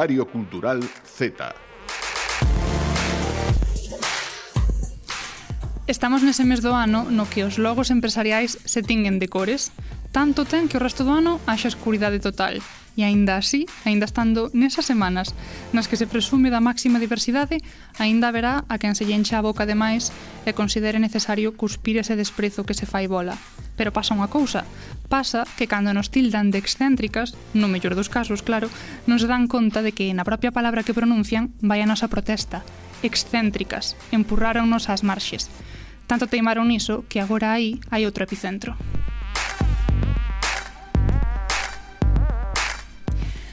Diario Cultural Z. Estamos nese mes do ano no que os logos empresariais se tinguen de cores. Tanto ten que o resto do ano haxa escuridade total. E aínda así, aínda estando nesas semanas nas que se presume da máxima diversidade, aínda haberá a quen se lle encha a boca de máis e considere necesario cuspir ese desprezo que se fai bola. Pero pasa unha cousa, pasa que cando nos tildan de excéntricas, no mellor dos casos, claro, nos dan conta de que na propia palabra que pronuncian vai a nosa protesta. Excéntricas, empurráronnos ás marxes. Tanto teimaron niso que agora aí hai outro epicentro.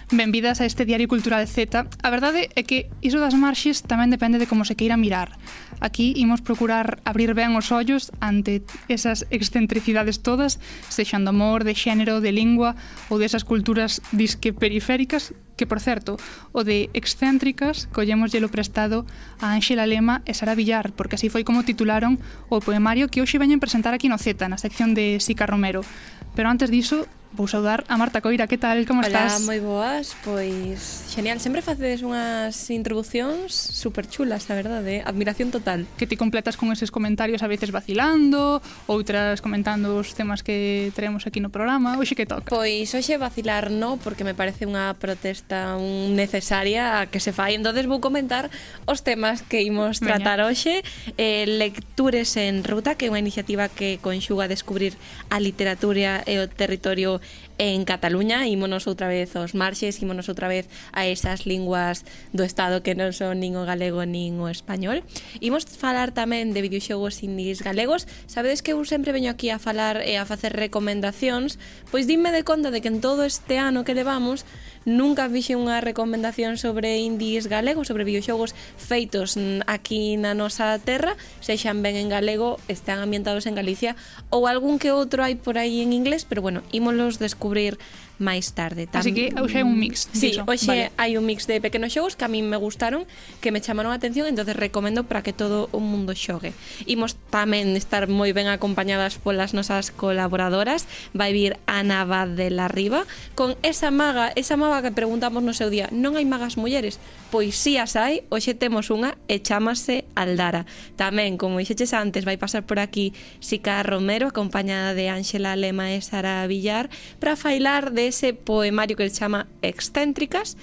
Benvidas a este Diario Cultural Z. A verdade é que iso das marxes tamén depende de como se queira mirar. Aquí imos procurar abrir ben os ollos ante esas excentricidades todas, sexan do amor, de xénero, de lingua ou desas culturas disque periféricas que, por certo, o de excéntricas collemos lo prestado a Ángela Lema e Sara Villar, porque así foi como titularon o poemario que hoxe veñen presentar aquí no Z, na sección de Sica Romero. Pero antes diso, Vou saudar a Marta Coira, que tal, como Hola, estás? moi boas, pois genial, sempre facedes unhas introducións super chulas, a verdade, eh? admiración total. Que ti completas con eses comentarios a veces vacilando, outras comentando os temas que traemos aquí no programa, hoxe que toca? Pois hoxe vacilar no, porque me parece unha protesta un necesaria que se fai, entonces vou comentar os temas que imos tratar Veña. hoxe, eh, lectures en ruta, que é unha iniciativa que conxuga descubrir a literatura e o territorio en Cataluña, ímonos outra vez aos marxes, ímonos outra vez a esas linguas do Estado que non son nin o galego nin o español. Imos falar tamén de videoxogos indies galegos. Sabedes que eu sempre veño aquí a falar e a facer recomendacións, pois dime de conta de que en todo este ano que levamos nunca fixe unha recomendación sobre indies galegos, sobre videoxogos feitos aquí na nosa terra, sexan ben en galego, están ambientados en Galicia, ou algún que outro hai por aí en inglés, pero bueno, ímolos descubrir máis tarde. Tam... Así que hoxe hai un mix. Sí, diso. hoxe vale. hai un mix de pequenos xogos que a min me gustaron, que me chamaron a atención, entonces recomendo para que todo o mundo xogue. Imos tamén estar moi ben acompañadas polas nosas colaboradoras. Vai vir Ana Bad de la Riva con esa maga, esa maga que preguntamos no seu día, non hai magas mulleres? Pois si as hai, hoxe temos unha e chamase Aldara. Tamén, como dixeches antes, vai pasar por aquí Sica Romero acompañada de Ángela Lema e Sara Villar para failar de ese poemario que se chama Excéntricas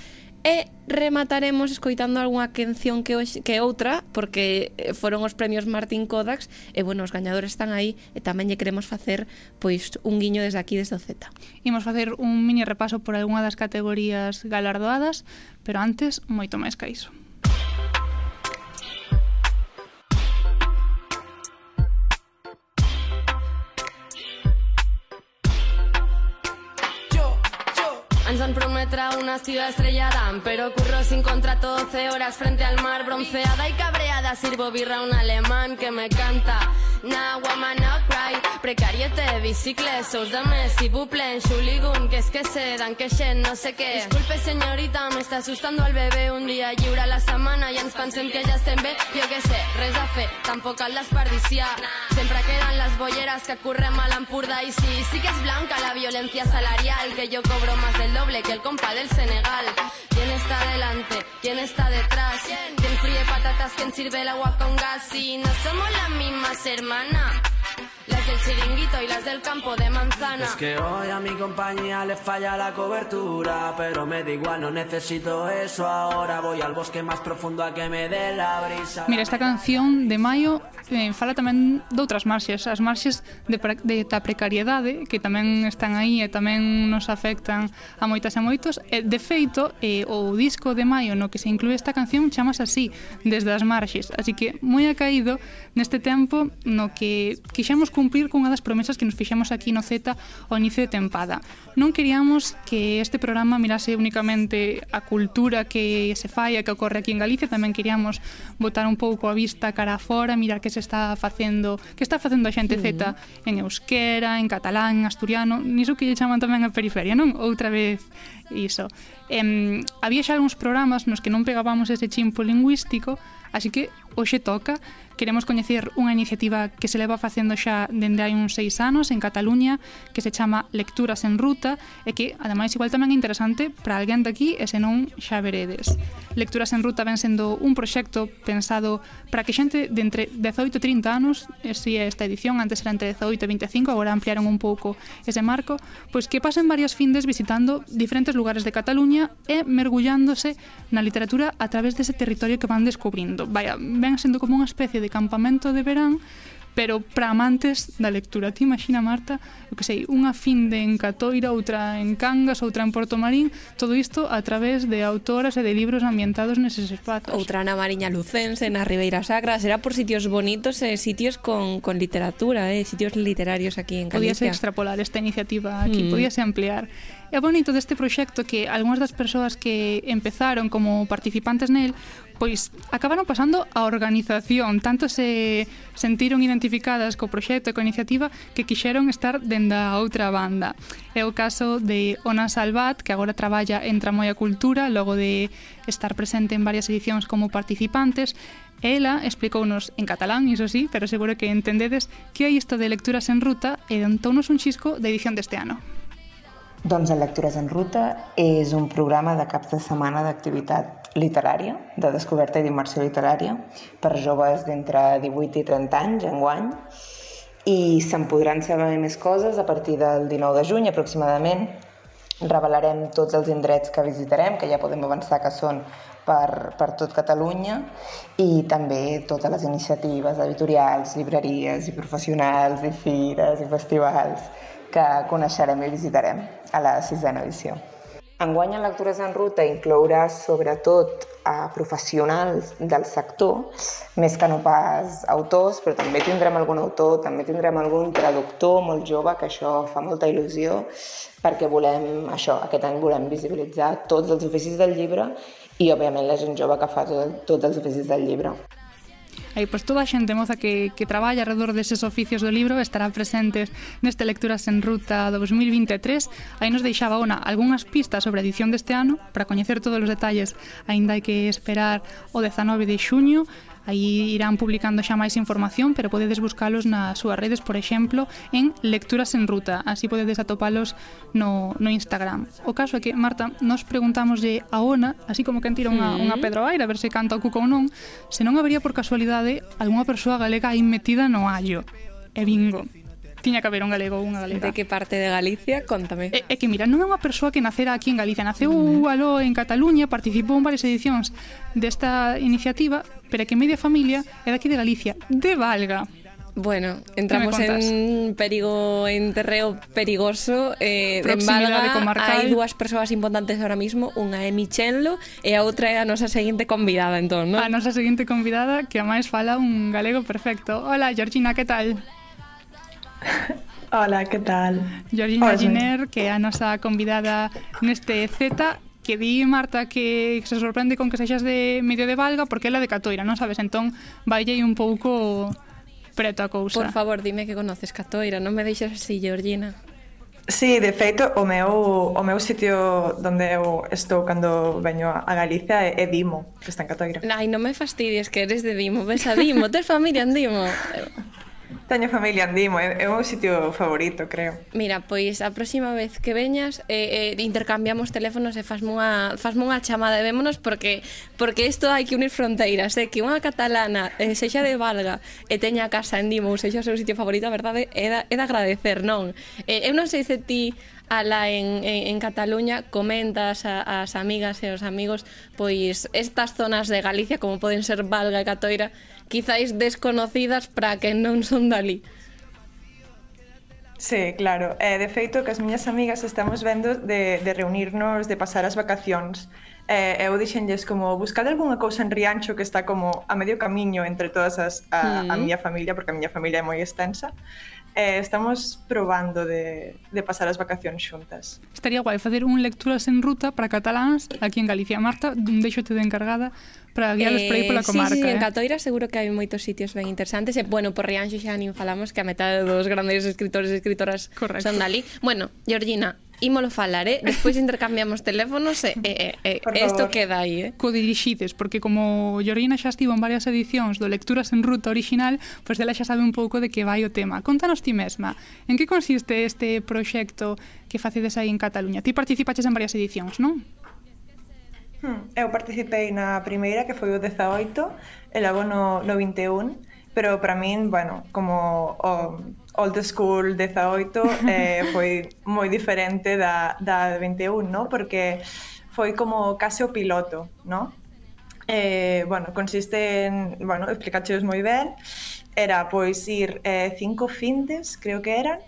e remataremos escoitando algunha canción que, hoxe, que outra porque eh, foron os premios Martín Kodax e bueno, os gañadores están aí e tamén lle queremos facer pois un guiño desde aquí desde o Z. Imos facer un mini repaso por algunha das categorías galardoadas, pero antes moito máis que iso. Ens van prometre una ciudad estrellada, pero curro sin contrato 12 horas frente al mar, bronceada y cabreada. Sirvo birra a un alemán que me canta. Nah, woman, no cry. Precariete, de mes, si buple, xuligun, que es que se dan que xen, no sé què. Disculpe, señorita, me está asustando el bebé. Un dia lliure a la setmana i ens pensem que ja estem bé. Jo què sé, res a fer, tampoc cal desperdiciar. Sempre queden les bolleres que correm a l'Empordà i sí, sí que és blanca la violència salarial, que yo cobro más del doble que el compa del Senegal. ¿Quién está delante? ¿Quién está detrás? ¿Quién fríe patatas? ¿Quién sirve el agua con gas? Y no somos las mismas hermanas. Las del chiringuito y las del campo de manzana. Es que hoy a mi compañía le falla la cobertura, pero me da igual, no necesito eso. Ahora voy al bosque más profundo a que me dé la brisa. Mira, esta canción de Maio eh, fala tamén doutras marxes, as marxes de, pre, de da precariedade que tamén están aí e tamén nos afectan a moitas e moitos. E, de feito, eh, o disco de Maio no que se inclúe esta canción chamas así, desde as marxes. Así que moi acaído neste tempo no que quixemos cumprir cunha das promesas que nos fixemos aquí no Z ao inicio de tempada. Non queríamos que este programa mirase únicamente a cultura que se fai e que ocorre aquí en Galicia, tamén queríamos botar un pouco a vista cara fora, mirar que se está facendo, que está facendo a xente. Mm. Z en euskera, en catalán, en asturiano, niso que lle chaman tamén a periferia, non? Outra vez iso. Em, había xa algúns programas nos que non pegábamos ese chimpo lingüístico, así que hoxe toca Queremos coñecer unha iniciativa que se leva facendo xa dende hai uns seis anos en Cataluña que se chama Lecturas en Ruta e que, ademais, igual tamén é interesante para alguén daqui e senón xa veredes. Lecturas en Ruta ven sendo un proxecto pensado para que xente de entre 18 e 30 anos, si é esta edición, antes era entre 18 e 25, agora ampliaron un pouco ese marco, pois que pasen varias findes visitando diferentes lugares de Cataluña e mergullándose na literatura a través dese territorio que van descubrindo. Vaya, ven sendo como unha especie de campamento de verán pero para amantes da lectura. Ti imagina, Marta, o que sei, unha fin de en Catoira, outra en Cangas, outra en Porto Marín, todo isto a través de autoras e de libros ambientados neses espazos. Outra na Mariña Lucense, na Ribeira Sacra, será por sitios bonitos e eh, sitios con, con literatura, eh, sitios literarios aquí en Galicia. Podíase extrapolar esta iniciativa aquí, mm. podíase ampliar. É bonito deste proxecto que algunhas das persoas que empezaron como participantes nel pois acabaron pasando a organización, tanto se sentiron identificadas co proxecto e co iniciativa que quixeron estar dende a outra banda. É o caso de Ona Salvat, que agora traballa en Tramoia Cultura, logo de estar presente en varias edicións como participantes, Ela explicounos en catalán, iso sí, pero seguro que entendedes que hai isto de lecturas en ruta e dontounos un chisco da edición deste ano. Doncs el Lectures en Ruta és un programa de caps de setmana d'activitat literària, de descoberta i d'immersió literària per joves d'entre 18 i 30 anys, enguany, i se'n podran saber més coses a partir del 19 de juny aproximadament. Revelarem tots els indrets que visitarem, que ja podem avançar que són per, per tot Catalunya i també totes les iniciatives editorials, llibreries i professionals i fires i festivals que coneixerem i visitarem a la sisena edició. Enguany en Lectures en Ruta inclourà sobretot a professionals del sector, més que no pas autors, però també tindrem algun autor, també tindrem algun traductor molt jove, que això fa molta il·lusió, perquè volem això, aquest any volem visibilitzar tots els oficis del llibre i, òbviament, la gent jove que fa tot, tots els oficis del llibre. E pois toda a xente moza que, que traballa alrededor deses oficios do libro estará presentes neste Lecturas en Ruta 2023. Aí nos deixaba ona algunhas pistas sobre a edición deste ano para coñecer todos os detalles, aínda hai que esperar o 19 de xuño Aí irán publicando xa máis información, pero podedes buscalos nas súas redes, por exemplo, en Lecturas en Ruta. Así podedes atopalos no, no Instagram. O caso é que, Marta, nos preguntámoslle a Ona, así como que tira unha, unha pedra ao aire, a ver se canta o cuco ou non, se non habería por casualidade algunha persoa galega aí metida no allo. E bingo, tiña que haber un galego ou unha galega. De que parte de Galicia? Contame. É, é que, mira, non é unha persoa que nacera aquí en Galicia. Naceu mm. aló en Cataluña, participou en varias edicións desta iniciativa, pero é que media familia é daqui de Galicia, de Valga. Bueno, entramos en perigo en terreo perigoso eh, en Valga hai dúas persoas importantes ahora mismo unha é Michello e a outra é a nosa seguinte convidada entón, non? A nosa seguinte convidada que a máis fala un galego perfecto Hola Georgina, que tal? Ola, que tal? Georgina Hola. Giner, que é a nosa convidada neste Z, que di Marta que se sorprende con que sexas de medio de Valga porque ela de Catoira, non sabes? Entón, vaille un pouco preto a cousa. Por favor, dime que conoces Catoira, non me deixes así, Georgina. Sí, de feito, o meu, o meu sitio onde eu estou cando veño a Galicia é, é Dimo, que está en Catoira. Ai, non me fastidies que eres de Dimo, ves a Dimo, tes familia en Dimo. Teño familia en Dimo, é, é o meu sitio favorito, creo. Mira, pois a próxima vez que veñas eh, eh, intercambiamos teléfonos e fasme unha, fasme unha chamada e vémonos porque porque isto hai que unir fronteiras, é eh? que unha catalana eh, sexa de Valga e teña casa en Dimo ou sexa o seu sitio favorito, a verdade, é, da, é de agradecer, non? Eh, eu non sei se ti ala en, en, en Cataluña, comentas a, as amigas e os amigos pois estas zonas de Galicia como poden ser Valga e Catoira quizáis desconocidas para que non son dali. Sí, claro. Eh, de feito, que as miñas amigas estamos vendo de, de reunirnos, de pasar as vacacións. Eh, eu dixenlles como, buscade algunha cousa en Riancho que está como a medio camiño entre todas as, a, mm. a miña familia, porque a miña familia é moi extensa eh, estamos probando de, de pasar as vacacións xuntas. Estaría guai facer un lecturas en ruta para cataláns aquí en Galicia. Marta, deixote de encargada para guiarlos eh, por aí pola comarca. Sí, sí, eh? en Catoira seguro que hai moitos sitios ben interesantes. E, bueno, por Rianxo xa nin falamos que a metade dos grandes escritores e escritoras Correcto. son dali. Bueno, Georgina, ímolo falar, eh? Despois intercambiamos teléfonos e eh, eh, eh, isto queda aí, eh? Co dirixides, porque como Llorina xa estivo en varias edicións do Lecturas en Ruta original, pois pues dela xa sabe un pouco de que vai o tema. Contanos ti mesma, en que consiste este proxecto que facedes aí en Cataluña? Ti participaches en varias edicións, non? Hmm. Eu participei na primeira, que foi o 18, e logo no, no 21, pero para min, bueno, como o Old School 18 eh, foi moi diferente da, da 21, no? porque foi como case o piloto, no? Eh, bueno, consiste en, bueno, explicacheos moi ben, era pois ir eh, cinco findes, creo que eran,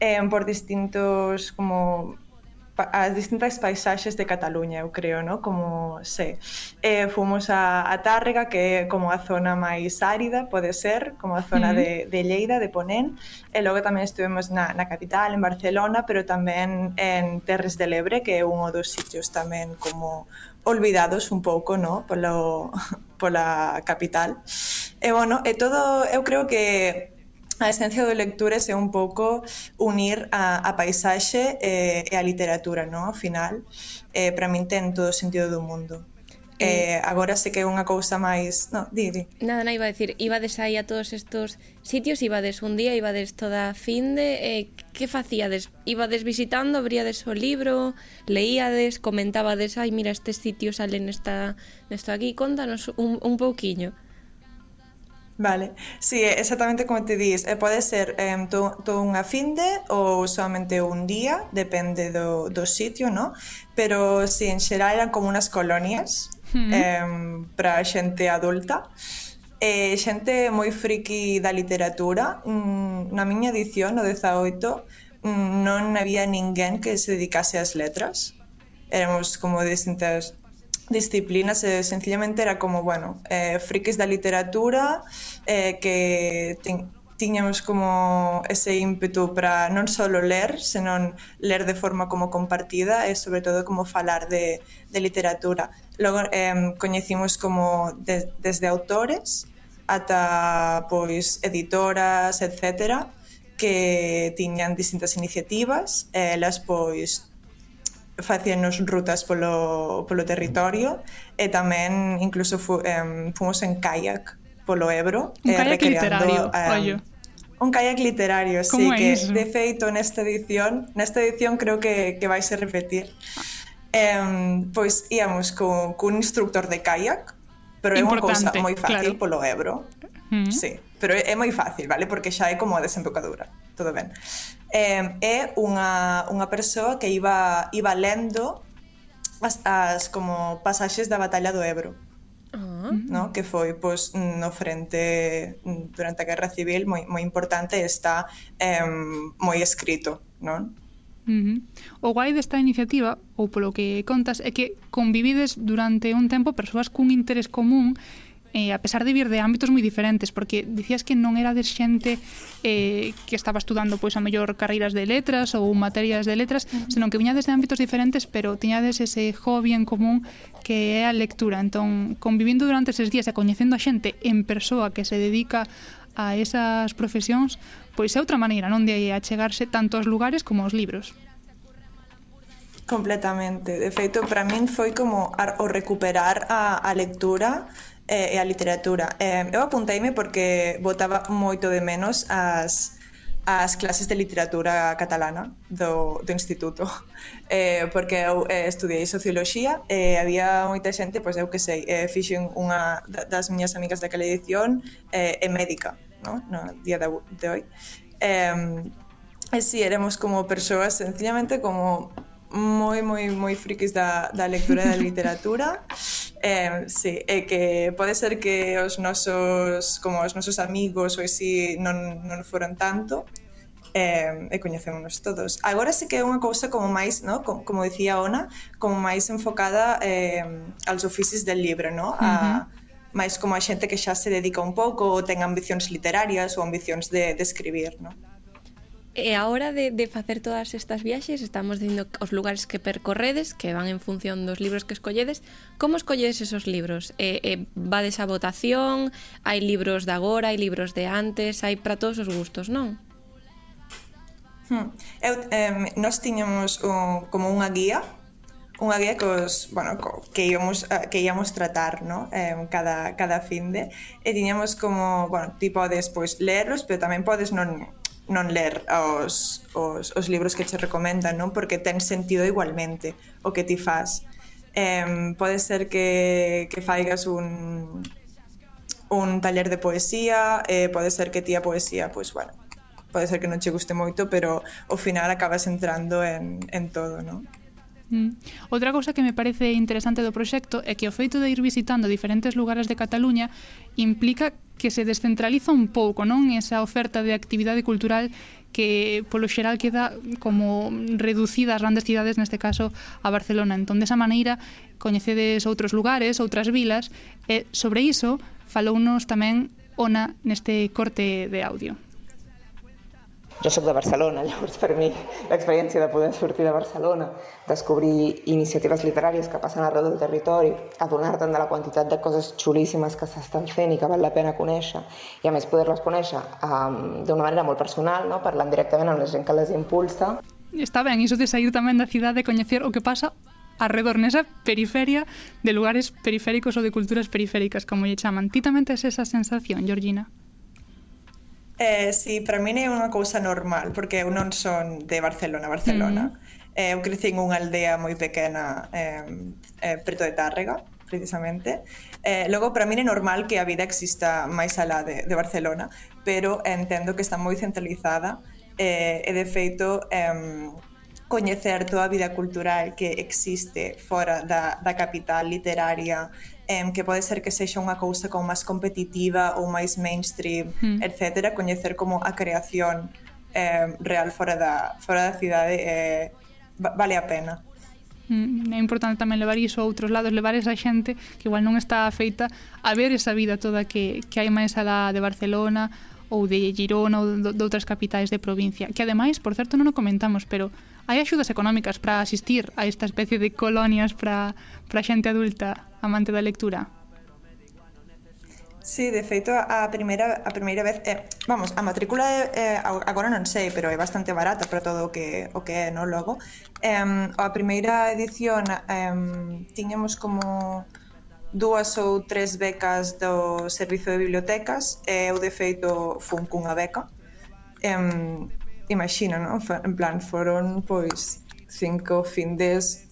eh, por distintos como as distintas paisaxes de Cataluña, eu creo, no? como se. Eh, fomos a, a Tárrega, que é como a zona máis árida, pode ser, como a zona mm. -hmm. de, de Lleida, de Ponén, e logo tamén estuvemos na, na capital, en Barcelona, pero tamén en Terres de Lebre, que é un dos sitios tamén como olvidados un pouco, no? Polo, pola capital. E, bueno, e todo, eu creo que a esencia do Lectures é un pouco unir a, a paisaxe eh, e a literatura, no? Ao final, eh, para min ten todo o sentido do mundo. Eh, agora sei que é unha cousa máis... No, di, di. Nada, nada, iba a decir, ibades aí a todos estos sitios, ibades un día, ibades toda fin de... Eh, que facíades? Ibades visitando, abríades o libro, leíades, comentabades, ai, mira, estes sitios salen nesta, nesta aquí, contanos un, un pouquiño. Vale, sí, exactamente como te dis, eh, pode ser eh, toda unha finde ou solamente un día, depende do, do sitio, ¿no? Pero sí, en xeral eran como unas colonias mm. eh, para xente adulta, eh, xente moi friki da literatura. Mm, na miña edición, no 18, mm, non había ninguén que se dedicase ás letras. Éramos como distintas disciplinas eh, sencillamente era como, bueno, eh, frikis da literatura eh, que ten, tiñamos como ese ímpetu para non só ler, senón ler de forma como compartida e sobre todo como falar de, de literatura. Logo eh, coñecimos como de, desde autores ata pois editoras, etcétera, que tiñan distintas iniciativas, elas pois facíanos rutas polo, polo territorio e tamén incluso fu, um, fomos en kayak polo Ebro un eh, kayak literario, um, ollo Un kayak literario, sí, é que iso? de feito nesta edición, nesta edición creo que, que vais a repetir. Um, pois íamos con, cun instructor de kayak, pero é unha cousa moi fácil claro. polo Ebro. Mm. Sí, pero é moi fácil, vale? Porque xa é como a desembocadura todo ben. Eh, é unha, unha persoa que iba, iba lendo as, as como pasaxes da batalla do Ebro. Ah, no? que foi pois, no frente mm, durante a Guerra Civil moi, moi importante está eh, moi escrito non? Uh -huh. O guai desta iniciativa, ou polo que contas, é que convivides durante un tempo persoas cun interés común eh, a pesar de vir de ámbitos moi diferentes, porque dicías que non era de xente eh, que estaba estudando pois a mellor carreiras de letras ou materias de letras, uh -huh. senón que viñades de ámbitos diferentes, pero tiñades ese hobby en común que é a lectura. Entón, convivindo durante eses días e coñecendo a xente en persoa que se dedica a esas profesións, pois é outra maneira non de achegarse tanto aos lugares como aos libros. Completamente. De feito, para min foi como o recuperar a, a lectura e, e a literatura. Eh, eu apunteime porque botaba moito de menos as as clases de literatura catalana do, do instituto. Eh, porque eu eh, estudiei socioloxía e eh, había moita xente, pois eu que sei eh, fixen unha das miñas amigas daquela edición eh, e médica no, no día de, de hoy. Eh, e si éramos como persoas sencillamente como moi, moi, moi frikis da, da lectura e da literatura. Eh, sí, é que pode ser que os nosos, como os nosos amigos ou así non, non foron tanto, eh, e coñecémonos todos. Agora sí que é unha cousa como máis, no? como, como dicía Ona, como máis enfocada eh, aos oficios del libro, no? a, uh -huh máis como a xente que xa se dedica un pouco ou ten ambicións literarias ou ambicións de, de escribir, no? E a hora de, de facer todas estas viaxes estamos dicindo os lugares que percorredes que van en función dos libros que escolledes como escolledes esos libros? E, e va desa votación? Hai libros de agora, hai libros de antes hai para todos os gustos, non? Hmm. Eu, eh, nós tiñamos un, como unha guía unha guía que os, bueno, que íamos eh, que íamos tratar, ¿no? Eh, cada cada fin de e tiñamos como, bueno, ti podes pois lerlos, pero tamén podes non non ler os, os, os libros que che recomendan, non? Porque ten sentido igualmente o que ti faz. Eh, pode ser que, que faigas un, un taller de poesía, eh, pode ser que ti a poesía, pois, pues, bueno, pode ser que non che guste moito, pero ao final acabas entrando en, en todo, non? Mm. Outra cousa que me parece interesante do proxecto é que o feito de ir visitando diferentes lugares de Cataluña implica que se descentraliza un pouco, non? Esa oferta de actividade cultural que polo xeral queda como reducida as grandes cidades, neste caso a Barcelona. Entón, desa maneira, coñecedes outros lugares, outras vilas, e sobre iso falounos tamén Ona neste corte de audio. Jo sóc de Barcelona, llavors per mi l'experiència de poder sortir de Barcelona, descobrir iniciatives literàries que passen arreu del territori, adonar-te'n de la quantitat de coses xulíssimes que s'estan fent i que val la pena conèixer, i a més poder-les conèixer um, d'una manera molt personal, no? parlant directament amb la gent que les impulsa. Está ben, iso de sair tamén da cidade, coñecer o que pasa alrededor nesa periferia de lugares periféricos ou de culturas periféricas, como lle chaman. Ti tamén tes esa sensación, Georgina? Eh, sí, para min é unha cousa normal, porque eu non son de Barcelona, Barcelona. Mm. Eh, eu crecín unha aldea moi pequena eh, eh, preto de Tárrega, precisamente. Eh, logo, para min é normal que a vida exista máis alá de, de Barcelona, pero entendo que está moi centralizada eh, e, de feito, eh, coñecer toda a vida cultural que existe fora da, da capital literaria em, que pode ser que sexa unha cousa como máis competitiva ou máis mainstream, mm. etc. Coñecer como a creación eh, real fora da, fora da cidade eh, vale a pena. Mm, é importante tamén levar iso a outros lados, levar esa xente que igual non está feita a ver esa vida toda que, que hai máis alá de Barcelona ou de Girona ou de, de outras capitais de provincia, que ademais, por certo, non o comentamos, pero hai axudas económicas para asistir a esta especie de colonias para para xente adulta amante da lectura? Sí, de feito, a primeira, a primeira vez... Eh, vamos, a matrícula eh, agora non sei, pero é bastante barata para todo o que, o que é, no Logo, eh, a primeira edición eh, tiñemos como dúas ou tres becas do Servizo de Bibliotecas e eu, de feito, fun cunha beca. Eh, imagino, non? En plan, foron, pois, cinco findes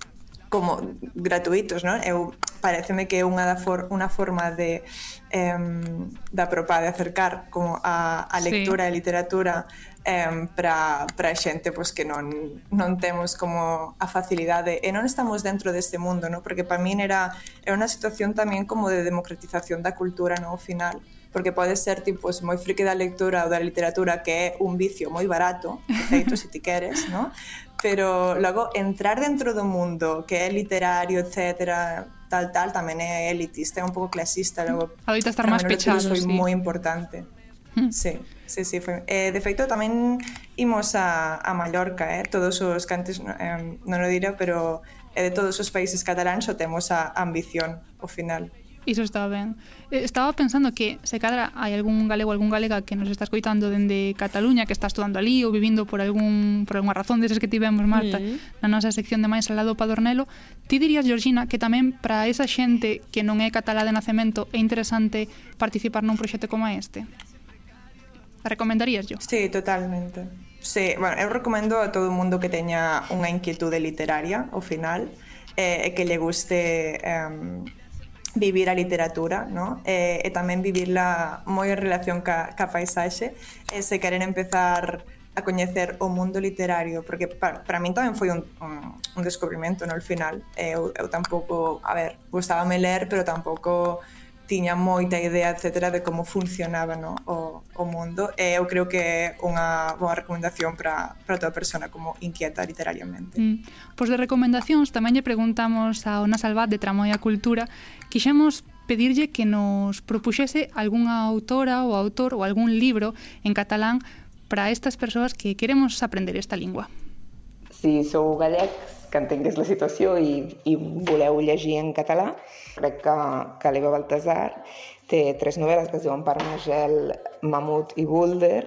como gratuitos, non? Eu pareceme que é unha da for, unha forma de em, da propa de acercar como a, a lectura sí. e literatura em, para para xente pois que non non temos como a facilidade e non estamos dentro deste mundo, non? Porque para min era era unha situación tamén como de democratización da cultura, non? Ao final porque pode ser tipo moi friki da lectura ou da literatura que é un vicio moi barato, de feito, se ti queres, no? pero logo entrar dentro do mundo que é literario, etcétera, tal tal, tamén é elitista, é un pouco clasista, logo. Adoita estar máis pechado, foi sí. moi importante. Hmm. Sí, sí, sí, foi. Eh, de feito tamén imos a, a Mallorca, eh, todos os cantes, eh, non o diré, pero eh, de todos os países cataláns o temos a ambición ao final. Iso está ben. Eh, estaba pensando que, se cadra, hai algún galego algún galega que nos está escoitando dende Cataluña, que está estudando ali ou vivindo por algún por algunha razón deses que tivemos, Marta, mm. na nosa sección de máis al lado Padornelo, ti dirías, Georgina, que tamén para esa xente que non é catalá de nacemento é interesante participar nun proxecto como este? A recomendarías yo? Sí, totalmente. Sí, bueno, eu recomendo a todo o mundo que teña unha inquietude literaria, ao final, eh, e eh, que lle guste... Eh, vivir a literatura, ¿no? eh, e tamén vivirla moi en relación ca, ca paisaxe, e se queren empezar a coñecer o mundo literario, porque para, para min tamén foi un, un, un descubrimento, no, al final. Eh, eu, eu tampouco, a ver, gustábame ler, pero tampouco tiña moita idea, etcétera, de como funcionaba no? o, o mundo e eu creo que é unha boa recomendación para, para toda persona como inquieta literariamente. Mm. Pois de recomendacións tamén lle preguntamos a Ona Salvat de Tramoia Cultura quixemos pedirlle que nos propuxese algunha autora ou autor ou algún libro en catalán para estas persoas que queremos aprender esta lingua. Si sou galecs, que entengués la situació i, i voleu llegir en català, crec que, que l'Eva Baltasar té tres novel·les que es diuen Parnagel, Mamut i Boulder,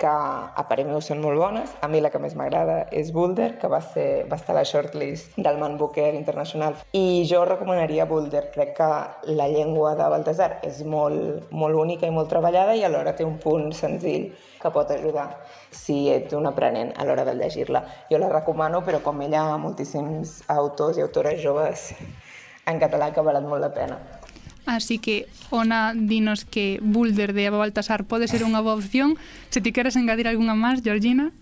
que a parer meu són molt bones. A mi la que més m'agrada és Boulder, que va, ser, va estar a la shortlist del Man Booker Internacional. I jo recomanaria Boulder. Crec que la llengua de Baltasar és molt, molt única i molt treballada i alhora té un punt senzill que pot ajudar si ets un aprenent a l'hora de llegir-la. Jo la recomano, però com ella, moltíssims autors i autores joves en català que valen molt la pena. Así que, Ona, dinos que Boulder de Eva Baltasar pode ser unha boa opción. Se ti queres engadir algunha máis, Georgina?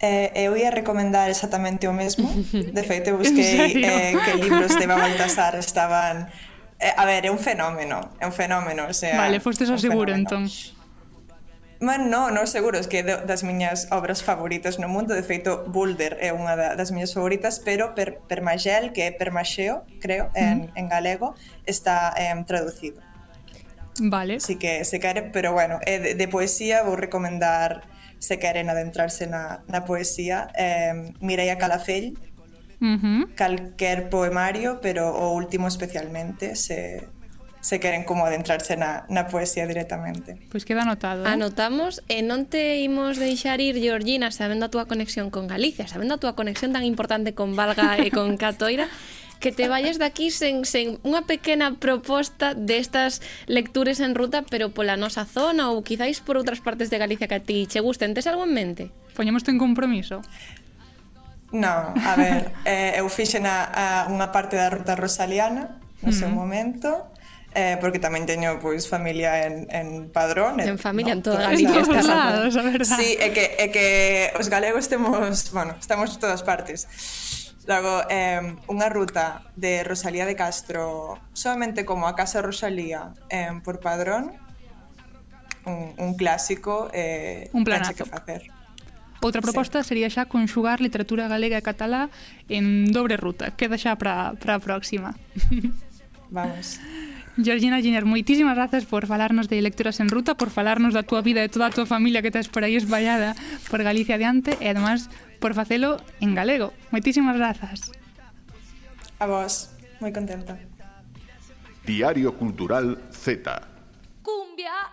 Eh, eh eu ia recomendar exactamente o mesmo. De feito, eu busquei eh, que libros de Eva Baltasar estaban... Eh, a ver, é un fenómeno, é un fenómeno. O sea, vale, fostes ao seguro, entón. Man, no, no, seguro, es que das miñas obras favoritas no mundo, de feito Boulder é unha das miñas favoritas, pero per, Permagel, que é Permaxeo, creo, en, mm. en galego, está eh, traducido. Vale. Así que se quere, pero bueno, eh, de, de poesía vou recomendar se queren adentrarse na, na poesía, eh, Mireia Calafell, uh -huh. calquer poemario, pero o último especialmente, se, se queren como adentrarse na, na poesía directamente. Pois pues queda anotado. Eh? Anotamos e non te imos deixar ir, Georgina, sabendo a túa conexión con Galicia, sabendo a túa conexión tan importante con Valga e con Catoira, que te vayas daqui sen, sen unha pequena proposta destas lectures en ruta, pero pola nosa zona ou quizáis por outras partes de Galicia que a ti che gusten. Tes algo en mente? Poñemos en compromiso. Non, a ver, eh, eu fixen a, a unha parte da ruta rosaliana no seu mm -hmm. momento eh, porque tamén teño pois familia en, en Padrón eh, en familia no, en toda Galicia todos lados, a verdad sí, é que, é que os galegos temos bueno, estamos en todas partes Logo, eh, unha ruta de Rosalía de Castro solamente como a Casa Rosalía eh, por Padrón un, un clásico eh, un planazo que facer Outra proposta sí. sería xa conxugar literatura galega e catalá en dobre ruta. Queda xa para a próxima. Vamos. Georgina Giner, moitísimas grazas por falarnos de Lecturas en Ruta, por falarnos da túa vida e toda a túa familia que estás por aí espallada por Galicia adiante e además por facelo en galego. Moitísimas grazas. A vos, moi contenta. Diario Cultural Z. Cumbia.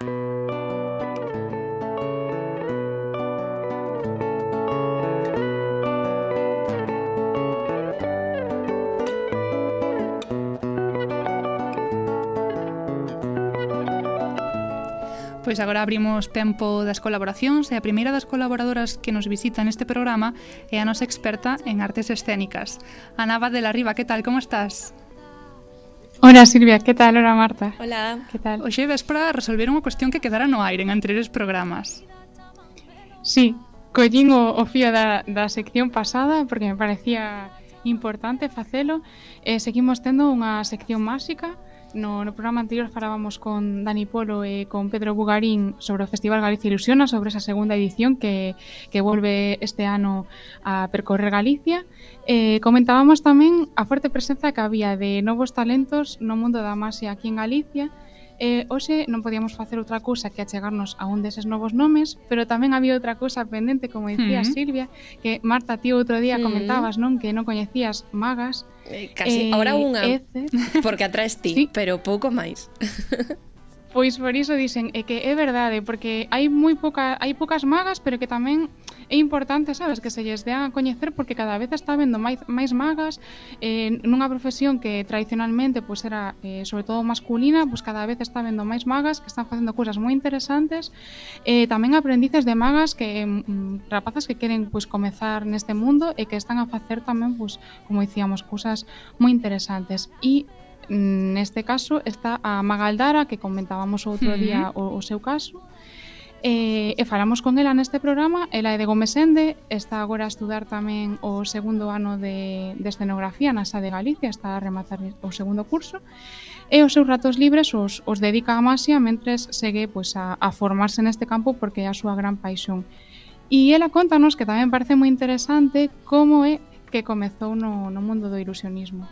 Pois agora abrimos tempo das colaboracións e a primeira das colaboradoras que nos visita neste programa é a nosa experta en artes escénicas. Ana de la Riva, que tal, como estás? Hola Silvia, que tal? Hola Marta. Hola. Que tal? Oxe ves para resolver unha cuestión que quedara no aire en anteriores programas. Sí, collín o, o fío da, da sección pasada porque me parecía importante facelo e seguimos tendo unha sección máxica No, no programa anterior falábamos con Dani Polo e con Pedro Bugarín sobre o Festival Galicia Ilusiona, sobre esa segunda edición que, que volve este ano a percorrer Galicia. Eh, comentábamos tamén a forte presenza que había de novos talentos no mundo da masia aquí en Galicia, E hoxe non podíamos facer outra cousa que achegarnos a un deses novos nomes, pero tamén había outra cousa pendente, como dicía uh -huh. Silvia, que Marta, ti outro día uh -huh. comentabas, non, que non coñecías magas. Eh, casi, eh, ahora unha, Eze. porque atraes ti, sí. pero pouco máis. Pois por iso dicen é que é verdade, porque hai moi poca, hai poucas magas, pero que tamén é importante, sabes, que se lles dean a coñecer porque cada vez está vendo máis, máis magas. Eh, nunha profesión que tradicionalmente pois era eh, sobre todo masculina, pois pues, cada vez está vendo máis magas que están facendo cousas moi interesantes. Eh, tamén aprendices de magas que mm, rapazas que queren pois pues, comezar neste mundo e que están a facer tamén pois, como dicíamos, cousas moi interesantes. E Mm, neste caso está a Magaldara, que comentábamos outro día o, o seu caso, E, e falamos con ela neste programa, ela é de Gomesende, está agora a estudar tamén o segundo ano de, de escenografía na Sa de Galicia, está a rematar o segundo curso, e os seus ratos libres os, os dedica a Masia mentres segue pois, a, a formarse neste campo porque é a súa gran paixón. E ela contanos que tamén parece moi interesante como é que comezou no, no mundo do ilusionismo.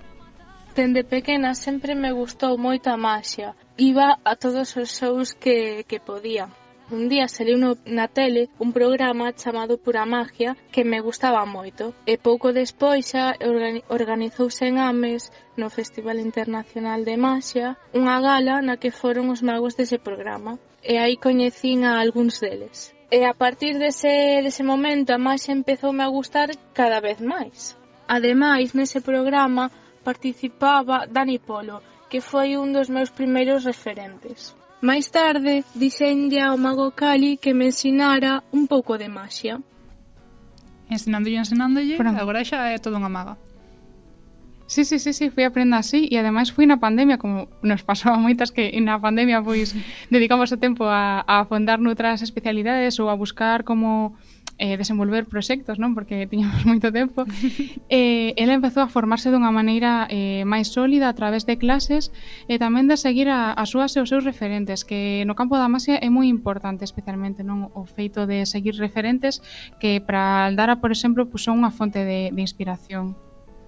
Dende pequena sempre me gustou moito a maxia. Iba a todos os shows que, que podía. Un día saliu no, na tele un programa chamado Pura Magia que me gustaba moito e pouco despois xa organizouse en Ames no Festival Internacional de Maxia unha gala na que foron os magos dese programa e aí coñecín a algúns deles. E a partir dese, dese momento a máis empezoume a gustar cada vez máis. Ademais, nese programa participaba Dani Polo, que foi un dos meus primeiros referentes. Máis tarde, dixenlle ao Mago Cali que me ensinara un pouco de maxia. Ensinándolle, ensinándolle, Pronto. agora xa é toda unha maga. Sí, sí, sí, sí, fui aprendo así e ademais fui na pandemia, como nos pasou a moitas que na pandemia pois dedicamos o tempo a, a afondar noutras especialidades ou a buscar como eh, desenvolver proxectos, non? Porque tiñamos moito tempo. eh, ela empezou a formarse dunha maneira eh, máis sólida a través de clases e tamén de seguir a, as súas e os seus referentes, que no campo da masia é moi importante, especialmente non o feito de seguir referentes que para Aldara, por exemplo, puso unha fonte de, de inspiración.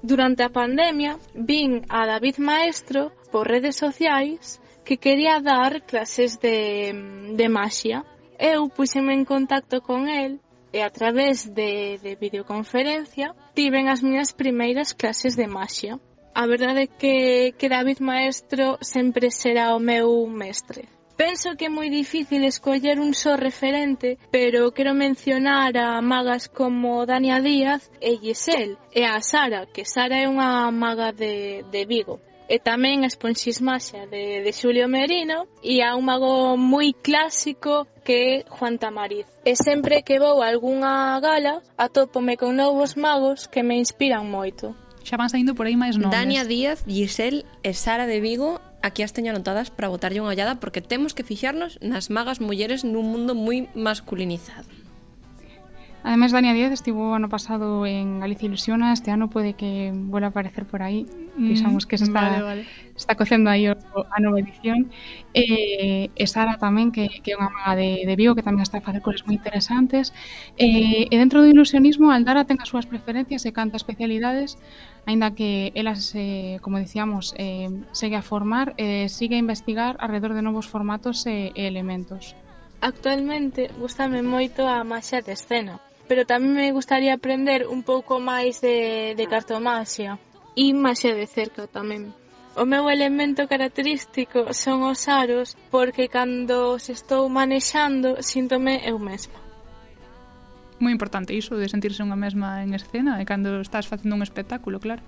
Durante a pandemia, vin a David Maestro por redes sociais que quería dar clases de, de maxia. Eu puxeme en contacto con el e a través de, de videoconferencia tiven as miñas primeiras clases de maxia. A verdade é que, que David Maestro sempre será o meu mestre. Penso que é moi difícil escoller un só referente, pero quero mencionar a magas como Dania Díaz e Giselle, e a Sara, que Sara é unha maga de, de Vigo e tamén a esponxismaxa de, de Xulio Merino e a un mago moi clásico que é Juan Tamariz. E sempre que vou a algunha gala atópome con novos magos que me inspiran moito. Xa van saindo por aí máis nomes. Dania Díaz, Giselle e Sara de Vigo aquí as teño anotadas para botarlle unha ollada porque temos que fixarnos nas magas mulleres nun mundo moi masculinizado. Ademais, Dania Díaz estivo ano pasado en Galicia Ilusiona, este ano pode que vuelva a aparecer por aí, pensamos que se está, vale, vale. está cocendo aí o, a nova edición. Eh, e Sara tamén, que, que é unha maga de, de Vigo, que tamén está a facer cosas moi interesantes. Eh, e dentro do ilusionismo, Aldara ten as súas preferencias e canta especialidades, aínda que elas, eh, como dicíamos, eh, segue a formar, eh, sigue a investigar alrededor de novos formatos e, e elementos. Actualmente gustame moito a maxia de escena, pero tamén me gustaría aprender un pouco máis de, de cartomaxia. E máis de cerca tamén. O meu elemento característico son os aros porque cando os estou manexando síntome eu mesma. Moi importante iso de sentirse unha mesma en escena e cando estás facendo un espectáculo, claro.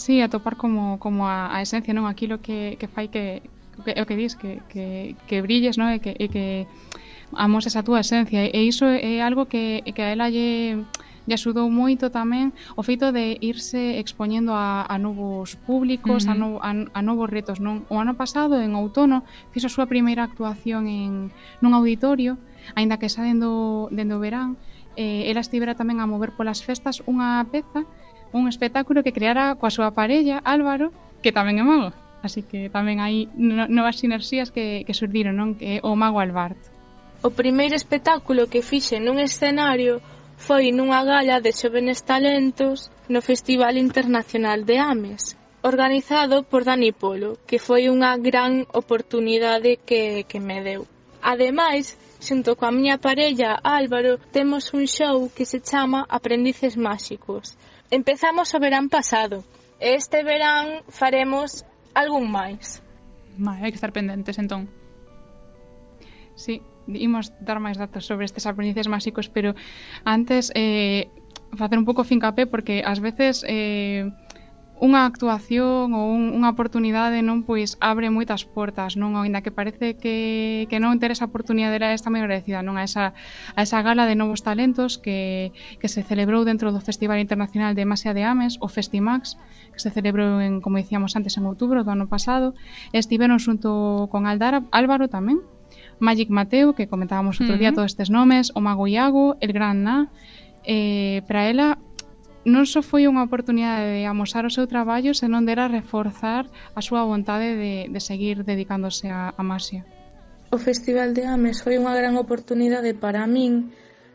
Sí, atopar como, como a, a esencia, non? Aquilo que, que fai que, que o que dis, que, que, que brilles, non? E que, e que amoses a túa esencia e iso é algo que, que a ela lle lle axudou moito tamén o feito de irse expoñendo a, a novos públicos, uh -huh. a, no, a, a novos retos, non? O ano pasado, en outono, fixo a súa primeira actuación en nun auditorio, aínda que xa dendo, dendo verán, eh, ela estivera tamén a mover polas festas unha peza, un espectáculo que creara coa súa parella, Álvaro, que tamén é mago. Así que tamén hai novas sinerxías que, que surdiron, non? Que o mago Alberto. O primeiro espectáculo que fixe nun escenario foi nunha gala de xovenes talentos no Festival Internacional de Ames, organizado por Dani Polo, que foi unha gran oportunidade que, que me deu. Ademais, xunto coa miña parella Álvaro, temos un show que se chama Aprendices Máxicos. Empezamos o verán pasado, e este verán faremos algún máis. Vai, hai que estar pendentes entón. Sí, imos dar máis datos sobre estes aprendices máxicos, pero antes eh, facer un pouco fincapé porque ás veces eh, unha actuación ou un, unha oportunidade non pois abre moitas portas, non? Aínda que parece que, que non ter esa oportunidade era esta moi agradecida, non? A esa, a esa gala de novos talentos que, que se celebrou dentro do Festival Internacional de Masia de Ames, o Festimax, que se celebrou en, como dicíamos antes, en outubro do ano pasado, estiveron xunto con Aldara, Álvaro tamén, Magic Mateo, que comentábamos outro uh -huh. día todos estes nomes, o Mago Iago, el Gran Na. Eh, para ela non só foi unha oportunidade de amosar o seu traballo, senón de era reforzar a súa vontade de, de seguir dedicándose a, a Masia. O Festival de Ames foi unha gran oportunidade para min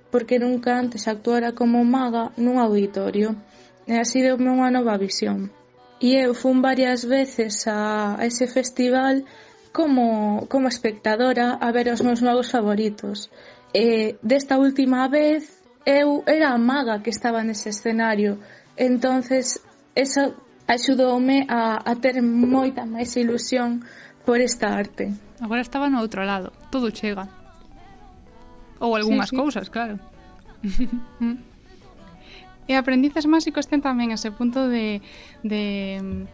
porque nunca antes actuara como maga nun auditorio e así deume unha nova visión. E eu fun varias veces a, a ese festival e como, como espectadora a ver os meus magos favoritos. E desta última vez eu era a maga que estaba nese escenario, entonces eso axudoume a, a ter moita máis ilusión por esta arte. Agora estaba no outro lado, todo chega. Ou algunhas sí, sí. cousas, claro. e aprendices máxicos ten tamén ese punto de, de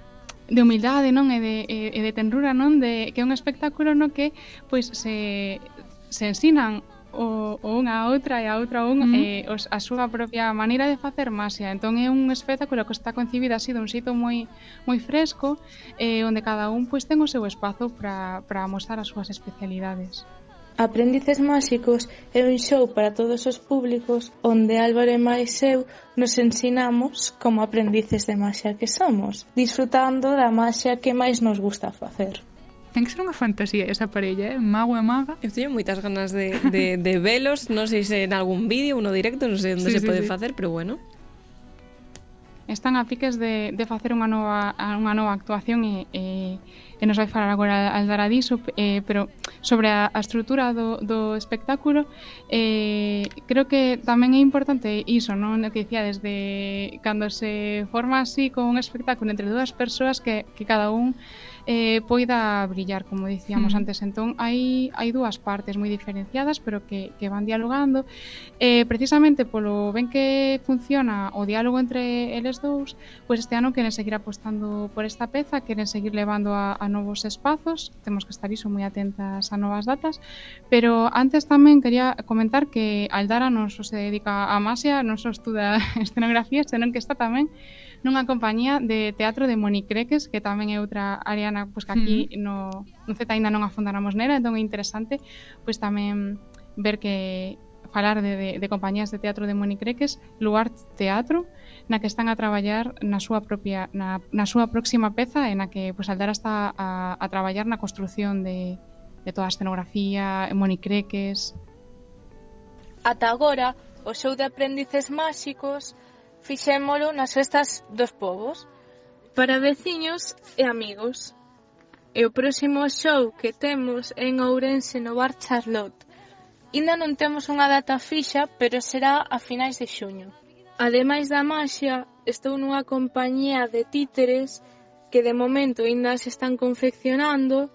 de humildade, non? E de, e de tenrura, non? De, que é un espectáculo no que pois se, se ensinan o, o unha a outra e a outra un mm. eh, os, a súa propia maneira de facer masia. Entón é un espectáculo que está concibido así dun sitio moi moi fresco, eh, onde cada un pois ten o seu espazo para mostrar as súas especialidades. Aprendices máxicos é un show para todos os públicos onde Álvaro e máis eu nos ensinamos como aprendices de maxia que somos, disfrutando da maxia que máis nos gusta facer. Ten que ser unha fantasía esa parella, eh? Mago e maga. Eu teño moitas ganas de, de, de velos, non sei se en algún vídeo, uno directo, non sei onde sí, se sí, pode sí. facer, pero bueno están a piques de, de facer unha nova, unha nova actuación e, e, e nos vai falar agora Aldara diso, eh, pero sobre a, a estrutura do, do espectáculo eh, creo que tamén é importante iso, non? O que dicía desde cando se forma así con un espectáculo entre dúas persoas que, que cada un eh, poida brillar, como dicíamos mm. antes. Entón, hai, hai dúas partes moi diferenciadas, pero que, que van dialogando. Eh, precisamente polo ben que funciona o diálogo entre eles dous, pois pues este ano queren seguir apostando por esta peza, queren seguir levando a, a novos espazos, temos que estar iso moi atentas a novas datas, pero antes tamén quería comentar que Aldara non só se dedica a Masia, non só estuda escenografía, senón que está tamén nunha compañía de teatro de Monicreques, que tamén é outra Ariana, pois, que aquí mm. no, no Z ainda non afondáramos nera, entón é interesante pois tamén ver que falar de, de, de compañías de teatro de Monicreques, Lugar Teatro, na que están a traballar na súa propia na, na súa próxima peza e na que pois Aldara está a, a traballar na construción de, de toda a escenografía, Monicreques. Ata agora, o show de aprendices máxicos Fixémolo nas festas dos pobos. Para veciños e amigos. E o próximo show que temos é en Ourense no Bar Charlotte. Inda non temos unha data fixa, pero será a finais de xuño. Ademais da maxia, estou nunha compañía de títeres que de momento ainda se están confeccionando,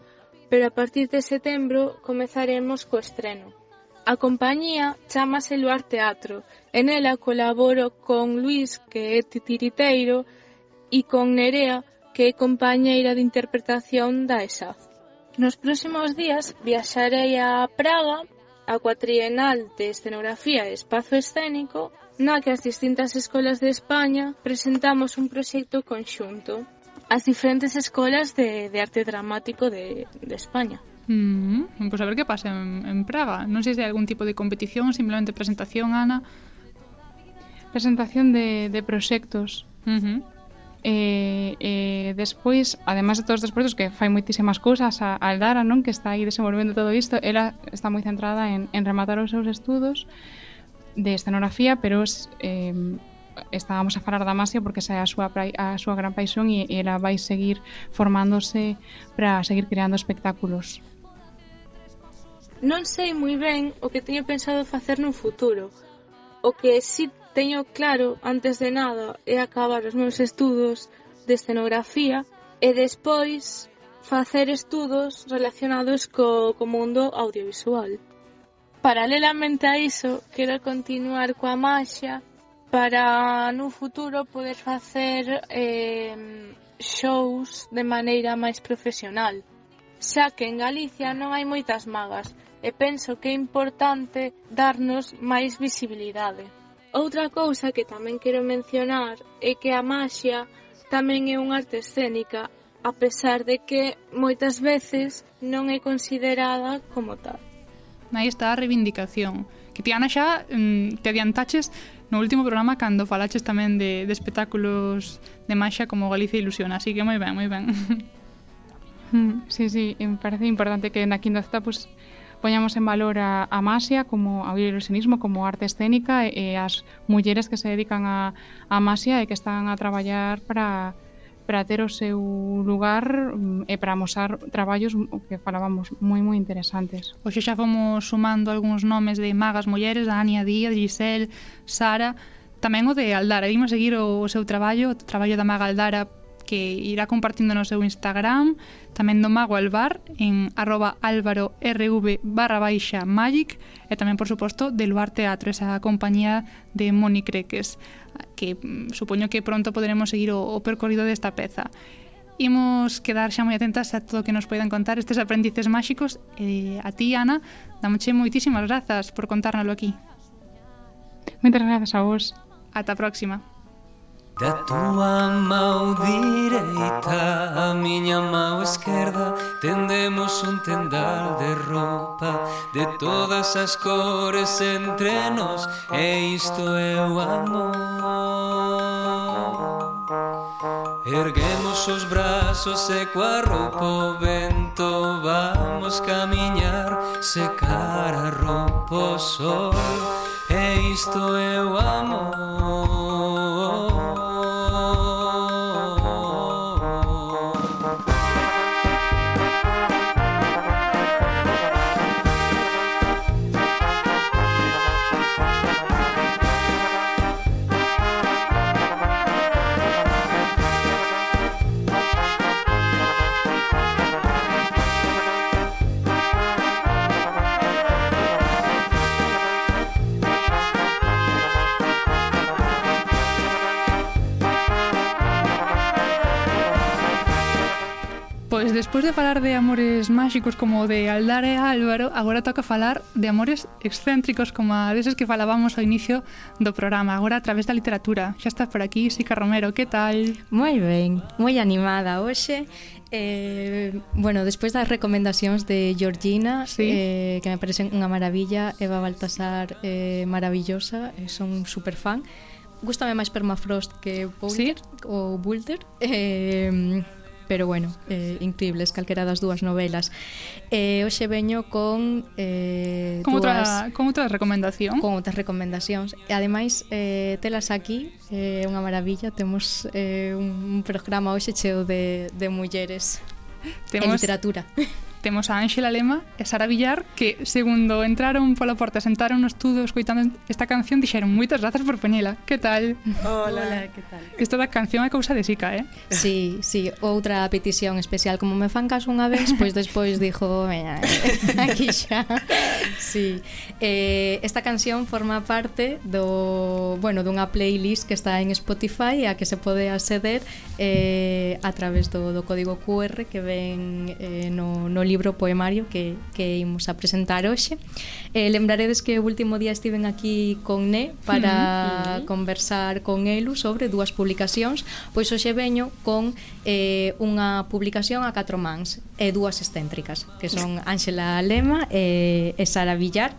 pero a partir de setembro comezaremos co estreno. A compañía chamase Luar Teatro e nela colaboro con Luís, que é titiriteiro, e con Nerea, que é compañeira de interpretación da ESAF. Nos próximos días viaxarei a Praga a cuatrienal de escenografía e espazo escénico na que as distintas escolas de España presentamos un proxecto conxunto as diferentes escolas de, de arte dramático de, de España. Mm, pois a ver que pasa en, en Praga. Non sei se hai algún tipo de competición, simplemente presentación, Ana. Presentación de, de proxectos. Uh mm-hmm. -huh. Eh, e, eh, e despois, ademais de todos os proxectos que fai moitísimas cousas, a Aldara, non, que está aí desenvolvendo todo isto, ela está moi centrada en, en rematar os seus estudos de escenografía, pero eh, estábamos a falar da Masia porque esa é a súa, a súa gran paixón e ela vai seguir formándose para seguir creando espectáculos. Non sei moi ben o que teño pensado facer no futuro. O que si teño claro antes de nada é acabar os meus estudos de escenografía e despois facer estudos relacionados co, co mundo audiovisual. Paralelamente a iso, quero continuar coa maxia para no futuro poder facer eh, shows de maneira máis profesional xa que en Galicia non hai moitas magas, e penso que é importante darnos máis visibilidade. Outra cousa que tamén quero mencionar é que a maxia tamén é unha arte escénica, a pesar de que moitas veces non é considerada como tal. Aí está a reivindicación, que Tiana xa mm, te adiantaches no último programa cando falaches tamén de, de espectáculos de maxia como Galicia Ilusión, así que moi ben, moi ben. Sí, sí, me parece importante que na quinta Z pues, poñamos en valor a, a masia como ao ilusionismo como arte escénica e, e as mulleres que se dedican a, a masia e que están a traballar para para ter o seu lugar mm, e para amosar traballos mm, que falábamos moi moi interesantes. Hoxe xa fomos sumando algúns nomes de magas mulleres, Ania Díaz, Giselle, Sara, tamén o de Aldara. Vimos seguir o, o seu traballo, o traballo da maga Aldara que irá compartindo no seu Instagram, tamén do Mago Alvar en arroba álvaro rv barra baixa magic e tamén, por suposto, del Luar Teatro, esa compañía de Moni Creques, que mm, supoño que pronto poderemos seguir o, o percorrido desta peza. Imos quedar xa moi atentas a todo o que nos poidan contar estes aprendices máxicos e a ti, Ana, damoche moitísimas grazas por contárnoslo aquí. Moitas grazas a vos. Ata a próxima. Da túa mão direita A miña mão esquerda Tendemos un tendal de roupa De todas as cores entre nós E isto é o amor. Erguemos os brazos e coa roupa o vento Vamos camiñar Secar a roupa o sol E isto é o amor. Pois despois de falar de amores máxicos como o de Aldara e Álvaro, agora toca falar de amores excéntricos como a deses que falábamos ao inicio do programa, agora a través da literatura. Xa está por aquí, Sica Romero, que tal? Moi ben, moi animada hoxe. Eh, bueno, despois das recomendacións de Georgina, sí. eh, que me parecen unha maravilla, Eva Baltasar, eh, maravillosa, eh, son super fan. Gústame máis Permafrost que Boulder, sí? ou Boulder. Eh, pero bueno, eh, increíbles calquera das dúas novelas. Eh, hoxe veño con eh con dúas, outra con outra recomendación. Con outras recomendacións. E ademais eh telas aquí, é eh, unha maravilla, temos eh un programa hoxe cheo de de mulleres temos... literatura. temos a Ángela Lema e Sara Villar que segundo entraron pola porta sentaron no estudo escoitando esta canción dixeron moitas grazas por poñela que tal? Hola, Hola que tal? Esta da canción é cousa de sica, eh? Sí, sí, outra petición especial como me fan caso unha vez pois despois dixo veña, eh, aquí xa sí. eh, esta canción forma parte do bueno dunha playlist que está en Spotify a que se pode acceder eh, a través do, do código QR que ven eh, no, no libro libro poemario que, que imos a presentar hoxe. Eh, lembraredes que o último día estiven aquí con Ne para mm -hmm. conversar con Elu sobre dúas publicacións, pois hoxe veño con eh, unha publicación a catro mans e dúas excéntricas, que son Ángela Lema e, e Sara Villar.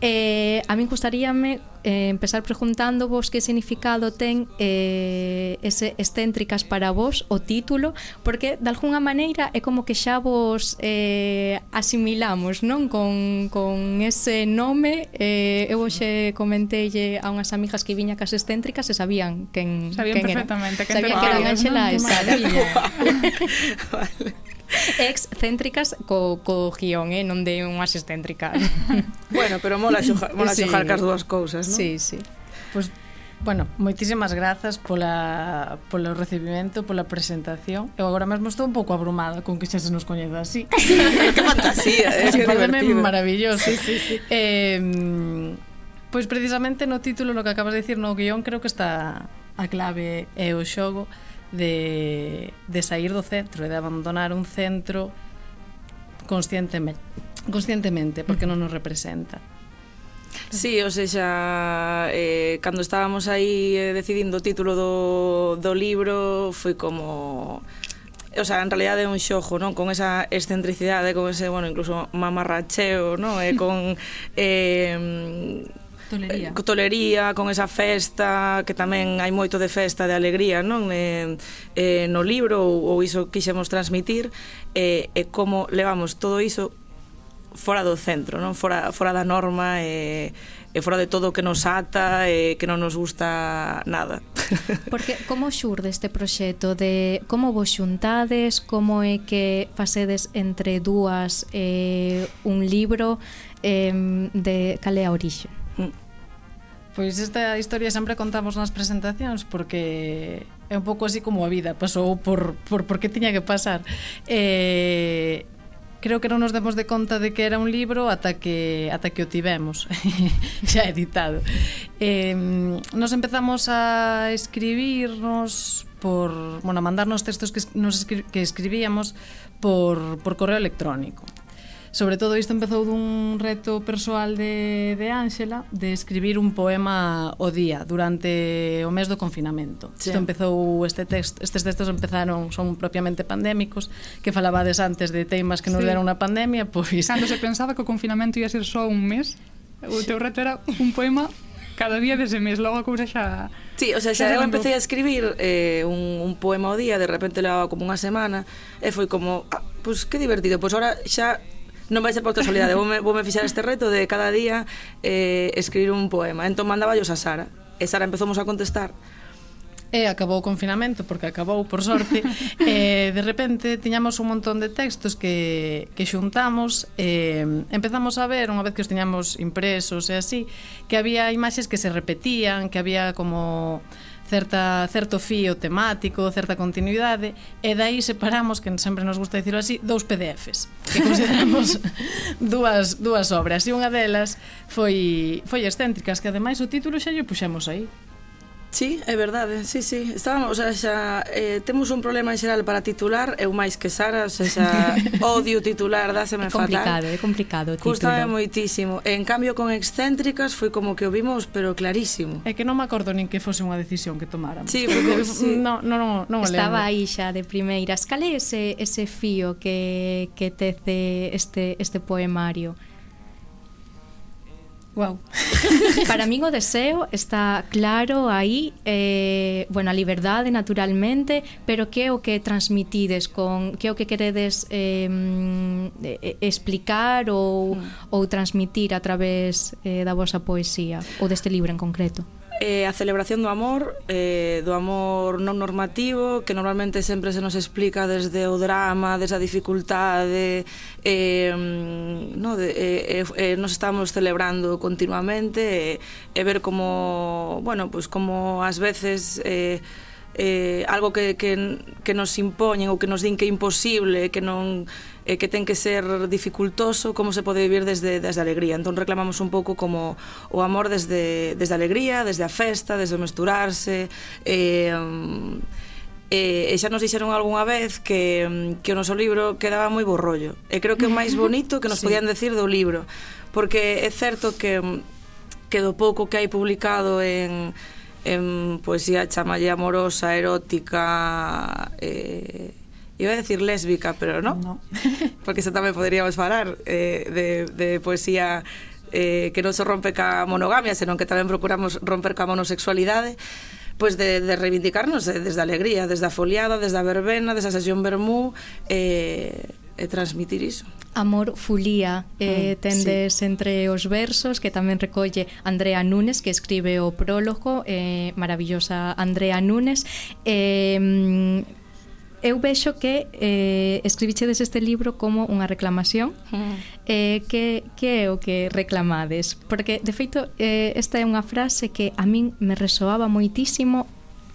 Eh, a min gustaríame eh, empezar preguntando vos que significado ten eh, ese excéntricas para vos o título, porque de alguna maneira é como que xa vos eh, asimilamos, non? Con, con ese nome, eh, eu hoxe comentelle a unhas amigas que viña cas excéntricas e sabían quen, sabían quen era. Sabían perfectamente. Sabían que era Ángela e Sara. vale. excéntricas co, co guión, eh? non de unhas excéntricas. bueno, pero mola xojar, mola sí. xojar cas dúas cousas, non? Sí, sí. Pois pues, Bueno, moitísimas grazas pola, polo recibimento, pola presentación. Eu agora mesmo estou un pouco abrumada con que xa se nos coñeza así. Que fantasía, eh? que divertido. maravilloso. Sí, sí, sí. Eh, pois precisamente no título, no que acabas de dicir, no guión, creo que está a clave é o xogo de, de sair do centro e de abandonar un centro conscientemente, conscientemente porque non nos representa. Sí, ou seja, eh, cando estábamos aí eh, decidindo o título do, do libro foi como... O sea, en realidad é un xojo, non? Con esa excentricidade, con ese, bueno, incluso mamarracheo, non? E eh, con... Eh, Tolería. Eh, tolería, con esa festa, que tamén hai moito de festa, de alegría, non? Eh, eh, no libro ou, ou iso quixemos transmitir, eh, e eh, eh, como levamos todo iso fora do centro, non? Fora, fora da norma e, e fora de todo que nos ata e que non nos gusta nada. Porque como xurde este proxecto de como vos xuntades, como é que facedes entre dúas eh, un libro eh, de cal é a orixe? Pois esta historia sempre contamos nas presentacións porque é un pouco así como a vida, pasou por por por que tiña que pasar. Eh, creo que non nos demos de conta de que era un libro ata que ata que o tivemos xa editado. Eh, nos empezamos a escribirnos por, bueno, a mandarnos textos que nos escri que escribíamos por por correo electrónico. Sobre todo isto empezou dun reto persoal de, de Ángela de escribir un poema o día durante o mes do confinamento. Isto empezou este text, estes textos empezaron son propiamente pandémicos, que falabades antes de temas que nos sí. deron na pandemia, pois cando se pensaba que o confinamento ia ser só un mes, o teu reto era un poema cada día dese mes, logo a cousa xa... Sí, o sea, xa, xa eu empecé a escribir eh, un, un poema ao día, de repente levaba como unha semana, e foi como, ah, pois pues, que divertido, pois pues, ahora xa non vai ser por casualidade, voume, voume fixar este reto de cada día eh, escribir un poema. Entón mandaballos a Sara, e Sara empezamos a contestar. E acabou o confinamento porque acabou por sorte. E de repente tiñamos un montón de textos que, que xuntamos. E empezamos a ver unha vez que os tiñamos impresos e así que había imaxes que se repetían que había como certa, certo fío temático, certa continuidade, e dai separamos, que sempre nos gusta dicirlo así, dous PDFs, que consideramos dúas, dúas obras, e unha delas foi, foi excéntricas, que ademais o título xa lle puxemos aí. Sí, é verdade, sí, sí. Estábamos, o sea, xa, eh, temos un problema en xeral para titular, eu máis que Sara, o sea, xa odio titular, dáseme é complicado, fatal. É complicado, é complicado. Custame moitísimo. En cambio, con excéntricas foi como que o vimos, pero clarísimo. É que non me acordo nin que fose unha decisión que tomáramos. Sí, porque sí. no, no, no, no Estaba aí xa de primeiras. Cal é ese, ese fío que, que tece este, este poemario? Wow. Para min o deseo está claro aí, eh, bueno, a liberdade naturalmente, pero que é o que transmitides con que é o que queredes eh, explicar ou mm. ou transmitir a través eh, da vosa poesía ou deste libro en concreto? eh, a celebración do amor, eh, do amor non normativo, que normalmente sempre se nos explica desde o drama, desde a dificultade, eh, no, de, eh, eh, eh nos estamos celebrando continuamente, e, eh, e ver como, bueno, pues como ás veces... Eh, eh, algo que, que, que nos impoñen ou que nos din que é imposible, que non eh, que ten que ser dificultoso, como se pode vivir desde, desde a alegría. Entón reclamamos un pouco como o amor desde, desde a alegría, desde a festa, desde o mesturarse, eh, E, e xa nos dixeron algunha vez que, que o noso libro quedaba moi borrollo. E creo que é o máis bonito que nos sí. podían decir do libro. Porque é certo que, que do pouco que hai publicado en, en poesía chamalle amorosa, erótica, eh, Iba a decir lésbica, pero no. no. Porque xa tamén poderíamos falar eh, de, de poesía eh, que non se rompe ca monogamia, senón que tamén procuramos romper ca monosexualidade, pois de, de reivindicarnos eh, desde a alegría, desde a foliada, desde a verbena, desde a sesión vermú, eh, e transmitir iso. Amor fulía eh, mm, tendes sí. entre os versos que tamén recolle Andrea Nunes que escribe o prólogo eh, maravillosa Andrea Nunes eh, eu vexo que eh, escribichedes este libro como unha reclamación mm. eh, que, que é o que reclamades? Porque de feito eh, esta é unha frase que a min me resoaba moitísimo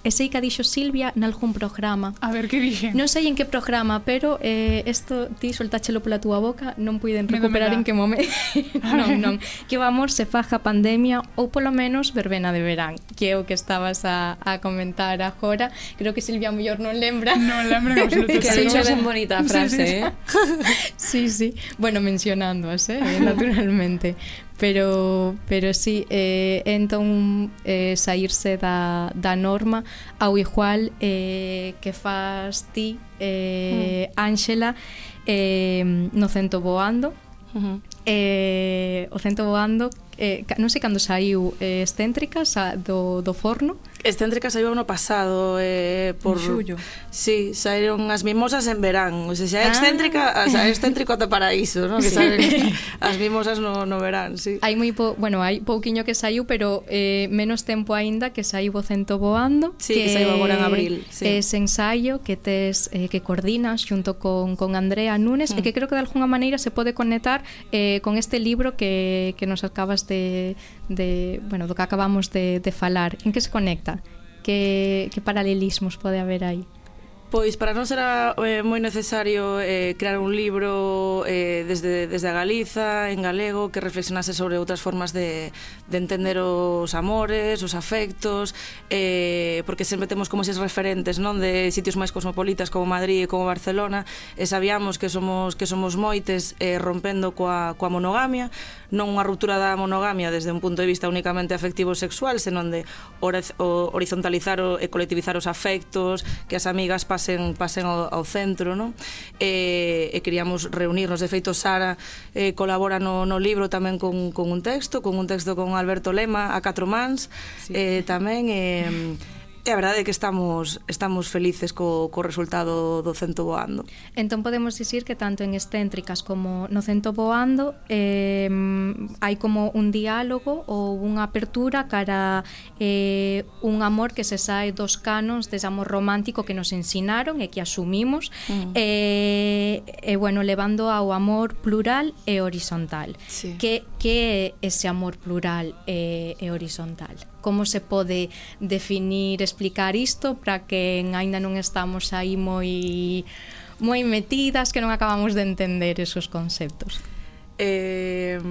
e sei que dixo Silvia nalgún programa. A ver, que dixen? Non sei en que programa, pero eh, esto ti soltáchelo pola túa boca, non puiden recuperar en que momento. non, non. Que o amor se faja pandemia ou polo menos verbena de verán, que é o que estabas a, a comentar agora. Creo que Silvia mellor non lembra. Non lembra que absoluto. que ben bonita a frase, sí, sí. eh? sí, sí. Bueno, mencionando, eh, naturalmente pero pero sí eh, entón eh, saírse da, da norma ao igual eh, que fas ti eh, mm. Ángela mm. eh, no cento voando uh -huh. eh, o cento voando eh, non sei cando saiu eh, excéntrica sa, do, do forno Excéntrica saiu ano pasado eh, por xullo. Sí, saíron as mimosas en verán, o sea, xa é ah. excéntrica, ah. xa é excéntrico ata paraíso, ¿no? Sí. Que saen as mimosas no, no verán, sí. Hai moi po, bueno, hai pouquiño que saiu, pero eh, menos tempo aínda que saiu o cento voando, sí, que, que saiu agora en abril, sí. Ese ensaio que tes eh, que coordinas xunto con con Andrea Nunes mm. e que mm. creo que de algunha maneira se pode conectar eh, con este libro que que nos acabas de de, bueno, do que acabamos de, de falar, en que se conecta? Que, que paralelismos pode haber aí? Pois para nós era eh, moi necesario eh, crear un libro eh, desde, desde a Galiza, en galego, que reflexionase sobre outras formas de, de entender os amores, os afectos, eh, porque sempre temos como eses referentes non de sitios máis cosmopolitas como Madrid e como Barcelona, e sabíamos que somos que somos moites eh, rompendo coa, coa monogamia, non unha ruptura da monogamia desde un punto de vista únicamente afectivo sexual, senón de horizontalizar o, e colectivizar os afectos, que as amigas pasen pasen ao, ao centro, non? E, e queríamos reunirnos, de feito Sara eh, colabora no, no libro tamén con, con un texto, con un texto con Alberto Lema, a catro mans, sí. eh, tamén eh, E a verdade é que estamos estamos felices co, co resultado do cento voando. Entón podemos dicir que tanto en excéntricas como no cento voando eh, hai como un diálogo ou unha apertura cara eh, un amor que se sae dos canons dese amor romántico que nos ensinaron e que asumimos mm. eh, e bueno, levando ao amor plural e horizontal. Sí. Que, que é ese amor plural e, e horizontal? como se pode definir, explicar isto para que aínda non estamos aí moi moi metidas que non acabamos de entender esos conceptos. Eh,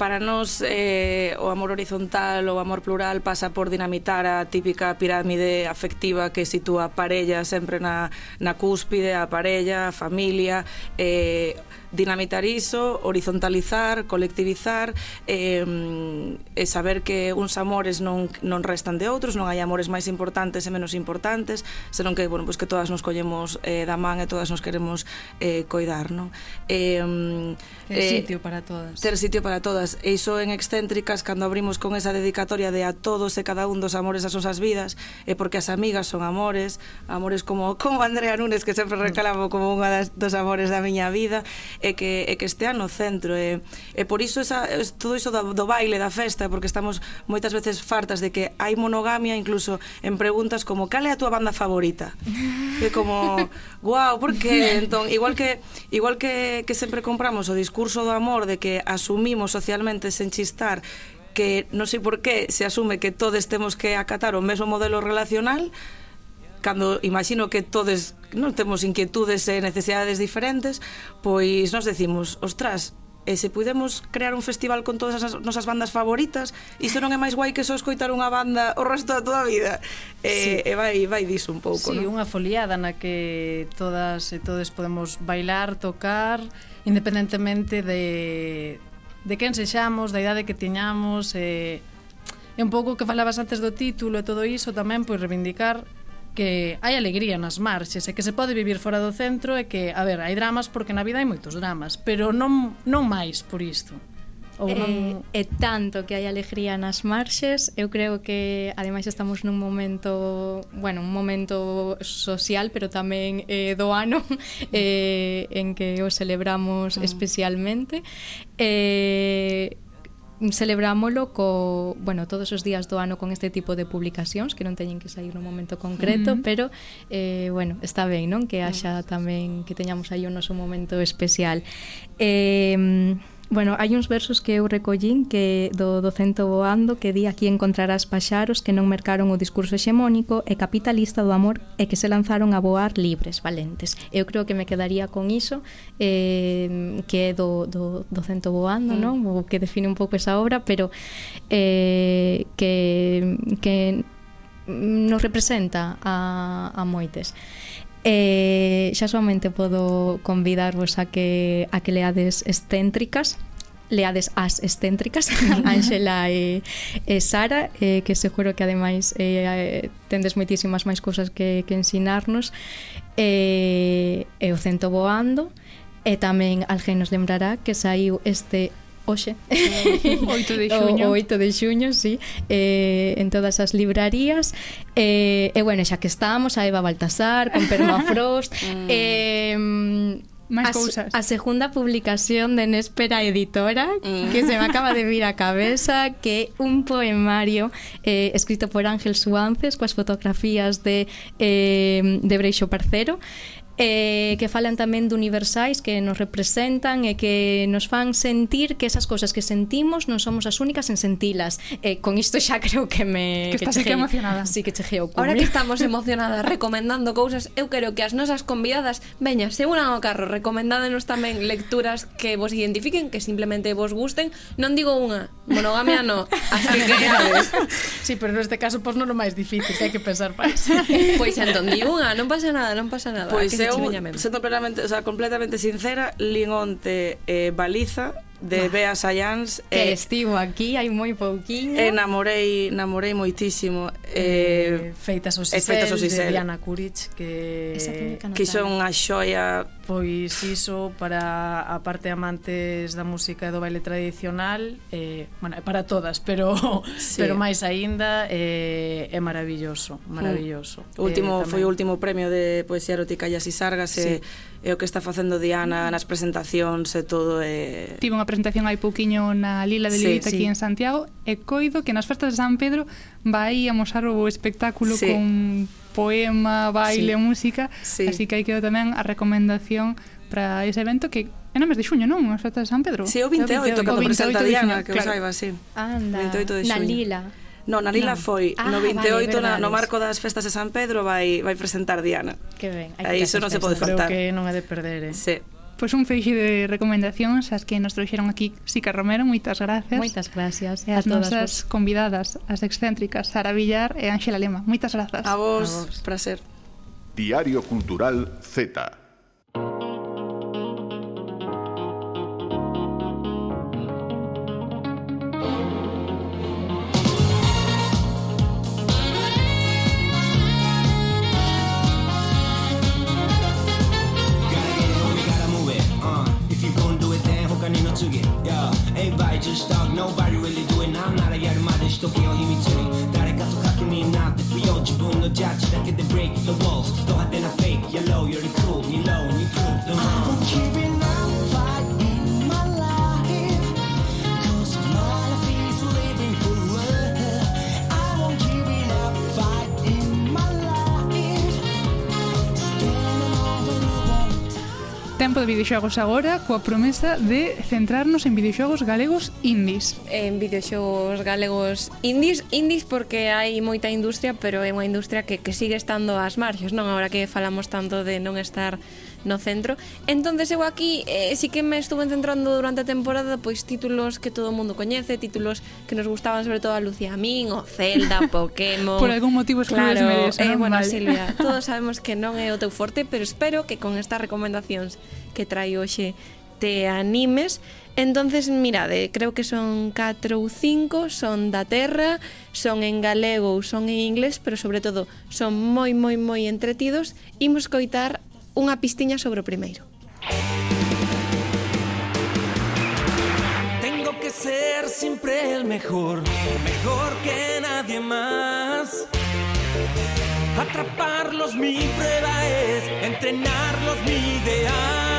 para nós eh, o amor horizontal ou amor plural pasa por dinamitar a típica pirámide afectiva que sitúa a parella sempre na, na cúspide, a parella, a familia, eh, dinamitar iso, horizontalizar, colectivizar, eh, e saber que uns amores non, non restan de outros, non hai amores máis importantes e menos importantes, senón que, bueno, pues que todas nos collemos eh, da man e todas nos queremos eh, coidar, non? Eh, ter eh, sitio para todas. Ter sitio para todas. E iso en Excéntricas, cando abrimos con esa dedicatoria de a todos e cada un dos amores das nosas vidas, e eh, porque as amigas son amores, amores como, como Andrea Nunes, que sempre recalamo como unha das, dos amores da miña vida, e que, e que estea no centro e, e por iso esa, todo iso do, do baile, da festa, porque estamos moitas veces fartas de que hai monogamia incluso en preguntas como cal é a túa banda favorita? E como guau, por que? Entón, igual que igual que, que sempre compramos o discurso do amor de que asumimos socialmente sen chistar que non sei por qué se asume que todos temos que acatar o mesmo modelo relacional, cando imagino que todos non temos inquietudes e necesidades diferentes, pois nos decimos, ostras, e se pudemos crear un festival con todas as nosas bandas favoritas, iso non é máis guai que só escoitar unha banda o resto da toda a vida. E, sí. e vai, vai diso un pouco, sí, non? unha foliada na que todas e todos podemos bailar, tocar, independentemente de, de quen sexamos, da idade que tiñamos, e, e un pouco que falabas antes do título e todo iso tamén, pois reivindicar que hai alegría nas marxes e que se pode vivir fora do centro e que, a ver, hai dramas porque na vida hai moitos dramas, pero non, non máis por isto. Ou non... Eh, e tanto que hai alegría nas marxes Eu creo que ademais estamos nun momento Bueno, un momento social Pero tamén eh, do ano eh, En que o celebramos mm. especialmente Eh celebrámolo co, bueno, todos os días do ano con este tipo de publicacións que non teñen que sair no momento concreto, uh -huh. pero eh, bueno, está ben, non? Que haxa tamén que teñamos aí o noso momento especial. Eh, Bueno, hai uns versos que eu recollín que do docento Boando que di aquí encontrarás paxaros que non mercaron o discurso hexemónico e capitalista do amor e que se lanzaron a voar libres, valentes. Eu creo que me quedaría con iso eh, que é do, do docento Boando, mm. non? O que define un pouco esa obra, pero eh, que, que nos representa a, a moites. Eh, xa somente podo convidarvos a que a que leades excéntricas leades as excéntricas Ángela e, e Sara eh, que seguro que ademais eh, tendes moitísimas máis cousas que, que ensinarnos. Eh, e o cento voando. E tamén alguén nos lembrará que saiu este hoxe. 8 de xuño. O 8 de xuño, sí, eh, en todas as librarías. Eh, e bueno, xa que estábamos, a Eva Baltasar, con Permafrost, mm. eh, Máis cousas. A segunda publicación de Néspera Editora, mm. que se me acaba de vir a cabeza, que un poemario eh, escrito por Ángel Suances coas fotografías de, eh, de Breixo Parcero, eh, que falan tamén de universais que nos representan e que nos fan sentir que esas cousas que sentimos non somos as únicas en sentilas. Eh, con isto xa creo que me... Que, que estás chegei, que emocionada. Sí, que chegei ao cume. Ahora que estamos emocionadas recomendando cousas, eu quero que as nosas convidadas veña, se unan ao carro, recomendádenos tamén lecturas que vos identifiquen, que simplemente vos gusten. Non digo unha, monogamia no as que querades. sí, pero neste caso, pois non é máis difícil, que hai que pensar máis. Pois entón, di unha, non pasa nada, non pasa nada. Pois eu, sendo plenamente, o sea, completamente sincera, lin onte eh, Baliza de ah. Bea Sayans que eh, estivo aquí hai moi pouquiño e namorei namorei moitísimo eh, eh feitas o Sisel, feitas o Sisel. de Diana Kuric que que son unha xoia pois iso para a parte amantes da música e do baile tradicional eh, bueno, para todas pero sí. pero máis aínda eh, é maravilloso maravilloso mm. último eh, foi o último premio de poesía erótica e así sargas sí. e e o que está facendo Diana nas presentacións e todo é... Tivo unha presentación hai pouquiño na Lila de Lilita sí, sí. aquí en Santiago e coido que nas festas de San Pedro vai a o espectáculo sí. con poema, baile, sí. música sí. así que aí quedo tamén a recomendación para ese evento que é no mes de xuño, non? As festas de San Pedro? Si, sí, o 28, o 28 cando presenta Diana, que claro. o saiba, sí. Anda, 28 de xuño. na Lila. Non, na Lila non. foi ah, no 28 vale, verdades. na, no marco das festas de San Pedro vai vai presentar Diana. Que ben. Aí iso non se pode faltar. Creo que non é de perder, eh. Sí. Pois un feixe de recomendacións as que nos trouxeron aquí Sica Romero, moitas gracias. Moitas gracias. E as nosas vos. convidadas, as excéntricas Sara Villar e Ángela Lema. Moitas grazas. A vos, a vos. prazer. Diario Cultural Z. everybody just talk, nobody really do it なんならやるまでしとけよ秘密に誰かと賭けになって不要自分のジャッジだけで break the walls ド派手な fake yellow より tempo de videoxogos agora coa promesa de centrarnos en videoxogos galegos indies. En videoxogos galegos indies, indies porque hai moita industria, pero é unha industria que, que sigue estando ás marxes, non? Agora que falamos tanto de non estar no centro. Entonces eu aquí eh, sí que me estuve centrando durante a temporada pois títulos que todo o mundo coñece, títulos que nos gustaban sobre todo a Lucía a min, o Zelda, Pokémon. Por algún motivo escribes claro, medias, eh, bueno. Silvia, todos sabemos que non é o teu forte, pero espero que con estas recomendacións que trai hoxe te animes. Entonces, mirade, eh, creo que son 4 ou 5, son da terra, son en galego ou son en inglés, pero sobre todo son moi, moi, moi entretidos. Imos coitar unha pistiña sobre o primeiro. Tengo que ser siempre el mejor, mejor que nadie más. Atraparlos mi prueba es, entrenarlos mi ideal.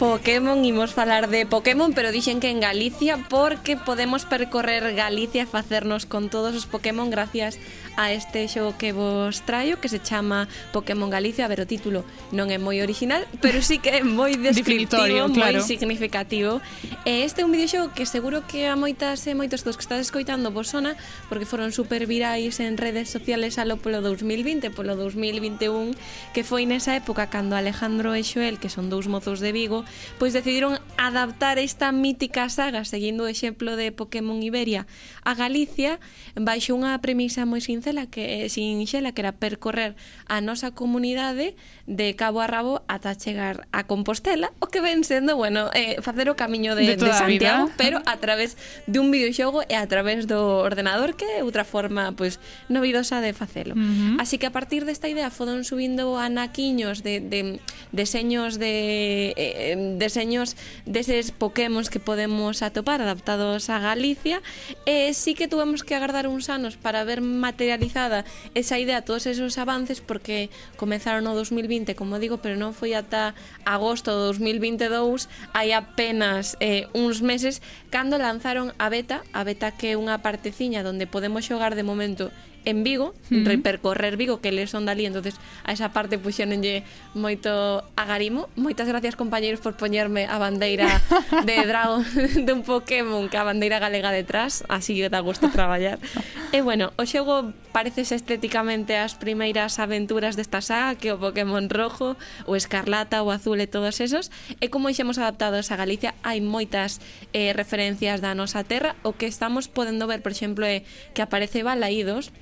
Pokémon, imos falar de Pokémon, pero dixen que en Galicia porque podemos percorrer Galicia e facernos con todos os Pokémon gracias a este xogo que vos traio que se chama Pokémon Galicia, a ver o título non é moi original, pero sí que é moi descriptivo, claro. moi significativo. E este é un videoxogo que seguro que a moitas e moitos dos que estás escoitando vos sona porque foron super virais en redes sociales alo polo 2020, polo 2021, que foi nesa época cando Alejandro e Xoel, que son dous mozos de Vigo, pois decidiron adaptar esta mítica saga seguindo o exemplo de Pokémon Iberia a Galicia baixo unha premisa moi sinxela que sinxela que era percorrer a nosa comunidade de cabo a rabo ata chegar a Compostela, o que ven sendo, bueno, eh, facer o camiño de, de, de Santiago, vida. pero a través dun videoxogo e a través do ordenador, que é outra forma pois novidosa de facelo. Uh -huh. Así que a partir desta idea foron subindo anaquiños de, de deseños de eh, deseños deses Pokémon que podemos atopar adaptados a Galicia e sí que tuvemos que agardar uns anos para ver materializada esa idea, todos esos avances, porque porque comenzaron no 2020, como digo, pero non foi ata agosto do 2022, hai apenas eh, uns meses, cando lanzaron a beta, a beta que é unha parteciña donde podemos xogar de momento en Vigo, uh -huh. repercorrer Vigo, que les son dali, entonces a esa parte puxéronlle moito agarimo. Moitas gracias, compañeiros, por poñerme a bandeira de Dragon de un Pokémon, que a bandeira galega detrás, así que dá gusto traballar. e bueno, o xogo pareces estéticamente as primeiras aventuras desta saga, que o Pokémon rojo, o escarlata, o azul e todos esos, e como xemos adaptados a Galicia, hai moitas eh, referencias da nosa terra, o que estamos podendo ver, por exemplo, é que aparece Balaídos,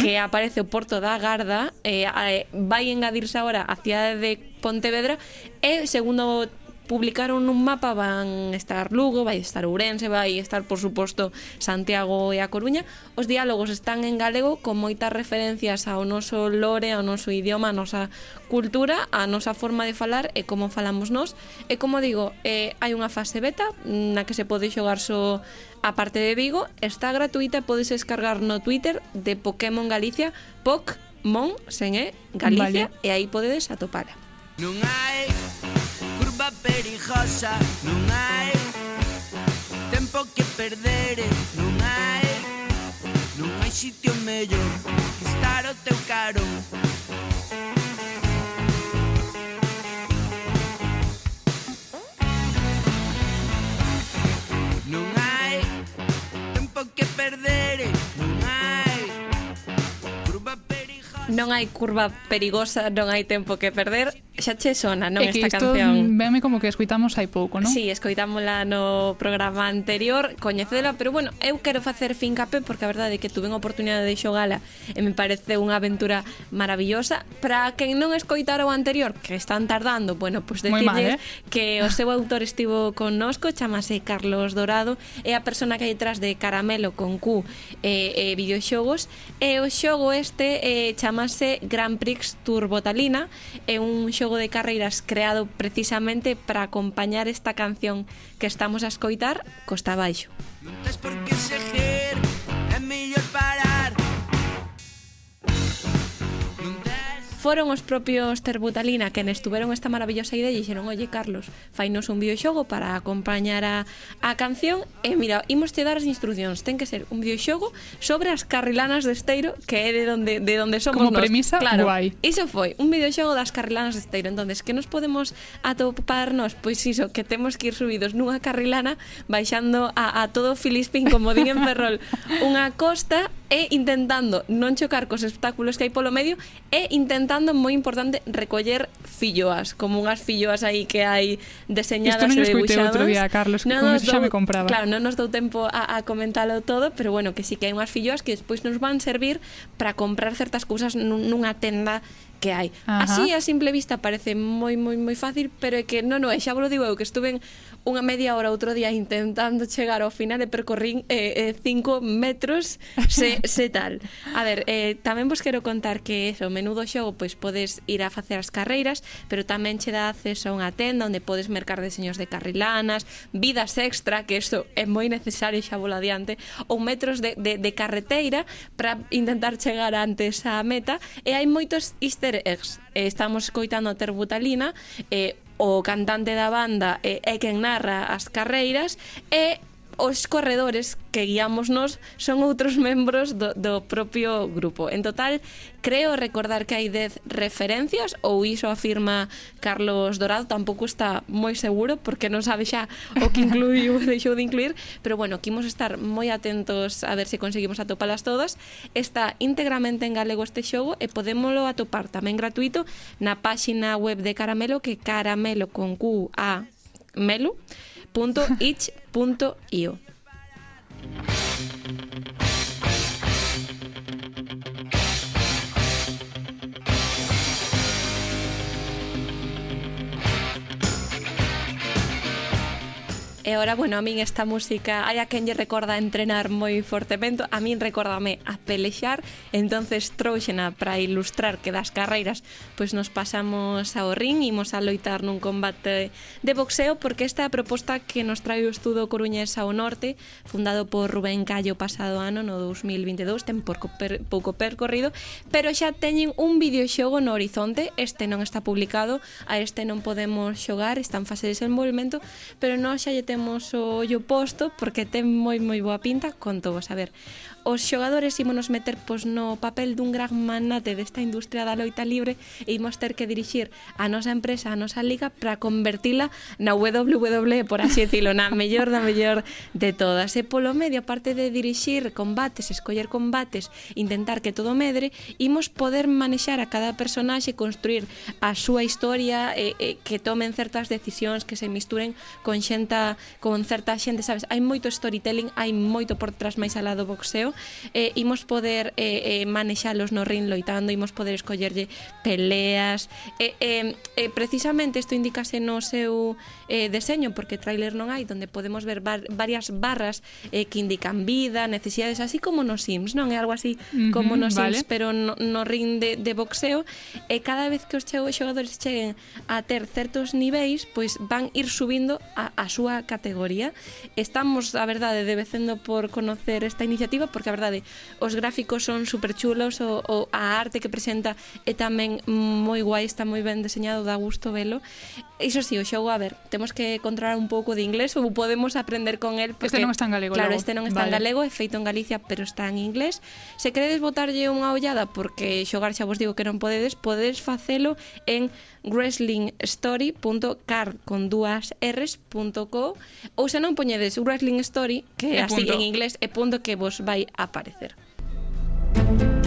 que aparece o da Garda, eh, eh, vai engadirse agora a cidade de Pontevedra, e segundo publicaron un mapa, van estar Lugo, vai estar Ourense, vai estar, por suposto, Santiago e a Coruña. Os diálogos están en galego con moitas referencias ao noso lore, ao noso idioma, a nosa cultura, a nosa forma de falar e como falamos nós. E como digo, eh, hai unha fase beta na que se pode xogar só a parte de Vigo, está gratuita, podes descargar no Twitter de Pokémon Galicia, Poc Mon sen E, Galicia, vale. e aí podedes atopala. Non hai perigosa non hai. Tempo que perder non hai. Non hai sitio mellor que estar o teu caro. Non hai. Tempo que perder non hai. Curva perigosa. Non hai curva perigosa, non hai tempo que perder. Xa che sona, non, é que esta isto canción? Veme como que escoitamos hai pouco, non? Si, sí, escoitámola no programa anterior, coñecedela, pero bueno, eu quero facer fincape porque a verdade é que tuve unha oportunidade de xogala e me parece unha aventura maravillosa. Para quen non escoitara o anterior, que están tardando, bueno, pois pues decirles eh? que o seu autor estivo connosco, chamase Carlos Dorado, é a persona que hai detrás de Caramelo con Q e, e videoxogos, e o xogo este eh, chamase Grand Prix Turbotalina, é un xogo xogo de carreiras creado precisamente para acompañar esta canción que estamos a escoitar Costa Baixo. Non tes por que é mellor para Foron os propios Terbutalina que estuveron esta maravillosa idea e dixeron, oye Carlos, fainos un videoxogo para acompañar a, a canción e mira, imos te dar as instruccións, ten que ser un videoxogo sobre as carrilanas de Esteiro, que é de donde, de donde somos Como nos. premisa, claro, guai. Iso foi, un videoxogo das carrilanas de Esteiro. Entonces, que nos podemos atoparnos? Pois iso, que temos que ir subidos nunha carrilana baixando a, a todo Filispín, como din en Ferrol, unha costa e intentando non chocar cos obstáculos que hai polo medio e intentando, moi importante, recoller filloas, como unhas filloas aí que hai deseñadas e dibuixadas. outro día, Carlos, non como xa me compraba. Claro, non nos dou tempo a, a comentalo todo, pero bueno, que sí que hai unhas filloas que despois nos van servir para comprar certas cousas nunha tenda que hai. Ajá. Así a simple vista parece moi moi moi fácil, pero é que non, non, xa vos lo digo eu que estuve unha media hora outro día intentando chegar ao final e percorrín eh, eh, cinco metros se, se tal. A ver, eh, tamén vos quero contar que eso, menudo xogo, pois podes ir a facer as carreiras, pero tamén che dá acceso a unha tenda onde podes mercar deseños de carrilanas, vidas extra, que isto é moi necesario xa vola adiante, ou metros de, de, de carreteira para intentar chegar antes á meta, e hai moitos ter ex, eh, estamos escoitando a Terbutalina, e eh, o cantante da banda é, eh, é quen narra as carreiras e os corredores que guiamos nos son outros membros do, do propio grupo. En total, creo recordar que hai 10 referencias, ou iso afirma Carlos Dorado, tampouco está moi seguro, porque non sabe xa o que incluiu ou deixou de incluir, pero bueno, que imos estar moi atentos a ver se conseguimos atopalas todas. Está íntegramente en galego este xogo e podémolo atopar tamén gratuito na páxina web de Caramelo, que caramelo con Q a melu punto it E ora, bueno, a min esta música hai a quen lle recorda entrenar moi fortemente, a min recordame a pelexar, entonces trouxena para ilustrar que das carreiras pois nos pasamos ao ring, imos a loitar nun combate de boxeo, porque esta é a proposta que nos trae o estudo Coruñés ao Norte, fundado por Rubén Callo pasado ano, no 2022, ten pouco, per, pouco percorrido, pero xa teñen un videoxogo no horizonte, este non está publicado, a este non podemos xogar, está en fase de desenvolvemento, pero non xa lle temos temos o ollo posto porque ten moi moi boa pinta, conto vos, a ver os xogadores ímonos meter pois, no papel dun gran manate desta industria da loita libre e imos ter que dirixir a nosa empresa, a nosa liga para convertila na WWE, por así decirlo, na mellor da mellor de todas. E polo medio, aparte de dirixir combates, escoller combates, intentar que todo medre, imos poder manexar a cada personaxe, construir a súa historia, e, e que tomen certas decisións, que se misturen con xenta con certa xente, sabes? Hai moito storytelling, hai moito por tras máis alá do boxeo eh, imos poder eh, eh, manexalos no ring loitando, imos poder escollerlle peleas, eh, eh, eh, precisamente isto indicase no seu eh, deseño, porque trailer non hai, onde podemos ver bar, varias barras eh, que indican vida, necesidades, así como nos Sims, non? É algo así como nos vale. Sims, pero no, no ring de, de boxeo, e eh, cada vez que os xogadores cheguen a ter certos niveis, pois van ir subindo a, a súa categoría. Estamos, a verdade, devecendo por conocer esta iniciativa, porque a verdade os gráficos son super chulos o, o a arte que presenta é tamén moi guai, está moi ben deseñado, dá gusto velo. Iso si, sí, o xogo, a ver, temos que controlar un pouco de inglés ou podemos aprender con el porque, Este non está en galego. Claro, logo. este non está vale. en galego, é feito en Galicia, pero está en inglés. Se queredes botarlle unha ollada porque xogar xa vos digo que non podedes, podedes facelo en wrestlingstory.car.co ou se non poñedes wrestling story, que e así punto. en inglés é punto que vos vai aparecer. Música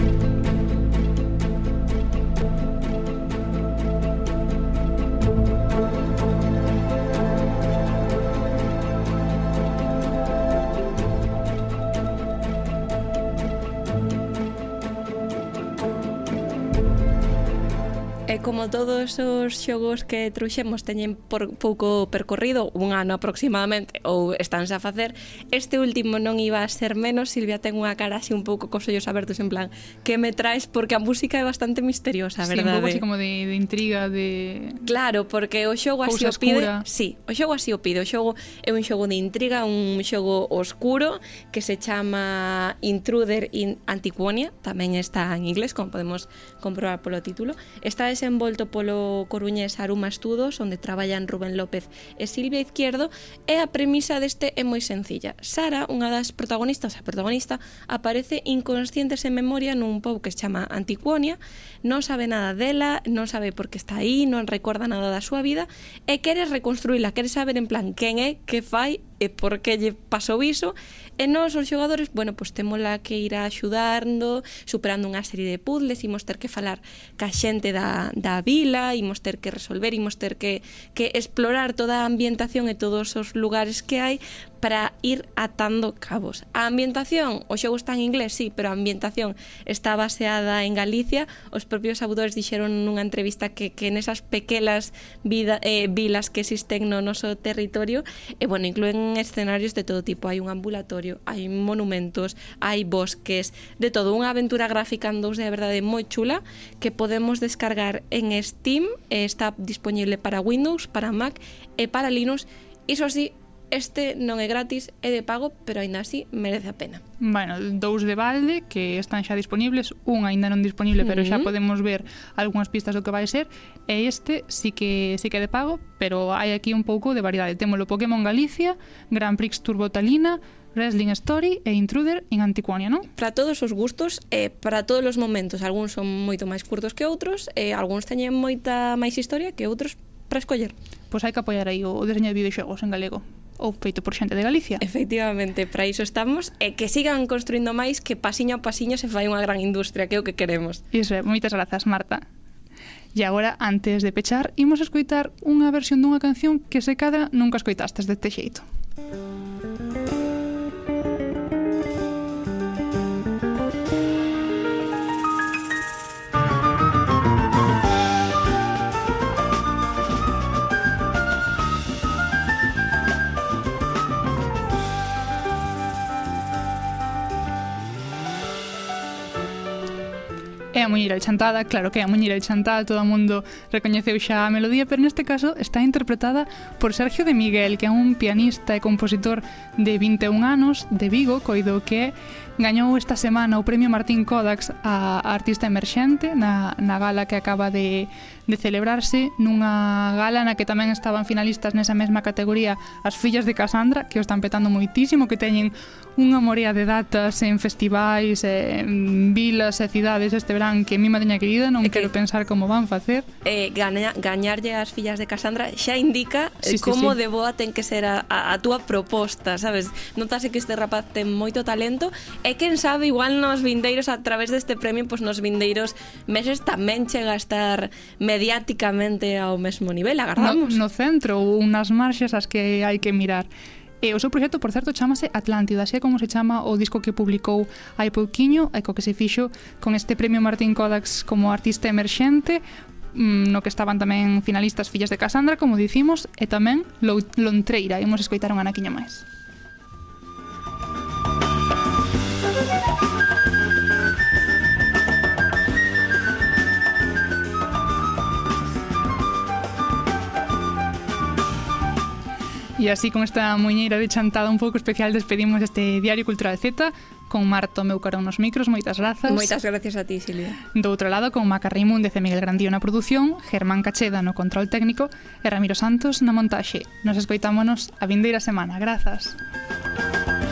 E como todos os xogos que truxemos teñen por pouco percorrido, un ano aproximadamente, ou estánse a facer, este último non iba a ser menos, Silvia ten unha cara así un pouco cos ollos abertos en plan, que me traes? Porque a música é bastante misteriosa, sí, verdade? Sí, un pouco así como de, de intriga, de... Claro, porque o xogo así Cousa o pide... Oscura. Sí, o xogo así o pide, o xogo é un xogo de intriga, un xogo oscuro que se chama Intruder in Antiquonia, tamén está en inglés, como podemos comprobar polo título. Está ese desenvolto polo coruñés Aruma Estudos, onde traballan Rubén López e Silvia Izquierdo, e a premisa deste é moi sencilla. Sara, unha das protagonistas, a protagonista, aparece inconsciente sen memoria nun pobo que se chama Anticuonia, non sabe nada dela, non sabe por que está aí, non recorda nada da súa vida, e quere reconstruíla, quere saber en plan quen é, que fai e por que lle pasou iso. E nós os xogadores, bueno, pois temola que ir axudando, superando unha serie de puzzles, imos ter que falar ca xente da, da vila, imos ter que resolver, imos ter que, que explorar toda a ambientación e todos os lugares que hai para ir atando cabos. A ambientación, o xogo está en inglés, sí, pero a ambientación está baseada en Galicia. Os propios autores dixeron nunha entrevista que, que nesas pequelas vida, eh, vilas que existen no noso territorio, e, bueno, incluen escenarios de todo tipo. Hai un ambulatorio, hai monumentos, hai bosques, de todo. Unha aventura gráfica en dous de verdade moi chula que podemos descargar en Steam, eh, está disponible para Windows, para Mac e para Linux Iso sí, Este non é gratis, é de pago, pero aínda así merece a pena. Bueno, dous de balde que están xa disponibles, un aínda non disponible, pero xa podemos ver algunhas pistas do que vai ser, e este sí que sí que é de pago, pero hai aquí un pouco de variedade. Temos o Pokémon Galicia, Grand Prix Turbo Talina, Wrestling Story e Intruder en Antiquania, non? Para todos os gustos e eh, para todos os momentos. Algúns son moito máis curtos que outros e eh, algúns teñen moita máis historia que outros para escoller. Pois hai que apoiar aí o deseño de videoxogos en galego ou feito por xente de Galicia. Efectivamente, para iso estamos e que sigan construindo máis que pasiño a pasiño se fai unha gran industria, que é o que queremos. Iso é, moitas grazas, Marta. E agora, antes de pechar, imos escoitar unha versión dunha canción que se cadra nunca escoitastes deste xeito. A muñeira chantada, claro que é a muñeira chantada, todo o mundo recoñeceu xa a melodía, pero neste caso está interpretada por Sergio de Miguel, que é un pianista e compositor de 21 anos de Vigo, coido que é Gañou esta semana o Premio Martín Kodax a artista emerxente na, na gala que acaba de, de celebrarse nunha gala na que tamén estaban finalistas nesa mesma categoría as fillas de Casandra que o están petando moitísimo que teñen unha morea de datas en festivais en vilas e cidades este verán que mi madriña querida non quero pensar como van facer eh, gaña, gañarlle as fillas de Casandra xa indica eh, sí, sí, como sí. de boa ten que ser a, a, a túa proposta sabes notase que este rapaz ten moito talento E quen sabe, igual nos vindeiros a través deste premio, pois nos vindeiros meses tamén chega a estar mediáticamente ao mesmo nivel, agardamos. No, no centro ou nas marxas as que hai que mirar. E o seu proxecto, por certo, chamase Atlántida, así é como se chama o disco que publicou hai pouquiño e co que se fixo con este premio Martín Kodax como artista emerxente, mm, no que estaban tamén finalistas Fillas de Casandra, como dicimos, e tamén Lontreira. Imos escoitar unha naquiña máis. E así con esta muñeira de chantada un pouco especial despedimos este Diario Cultural Z con Marto Meu Carón nos micros, moitas grazas. Moitas gracias a ti, Silvia. Do outro lado con Maca Raimúndez e Miguel Grandío na produción, Germán Cacheda no control técnico e Ramiro Santos na montaxe. Nos escoitámonos a vindeira semana. Grazas. Grazas.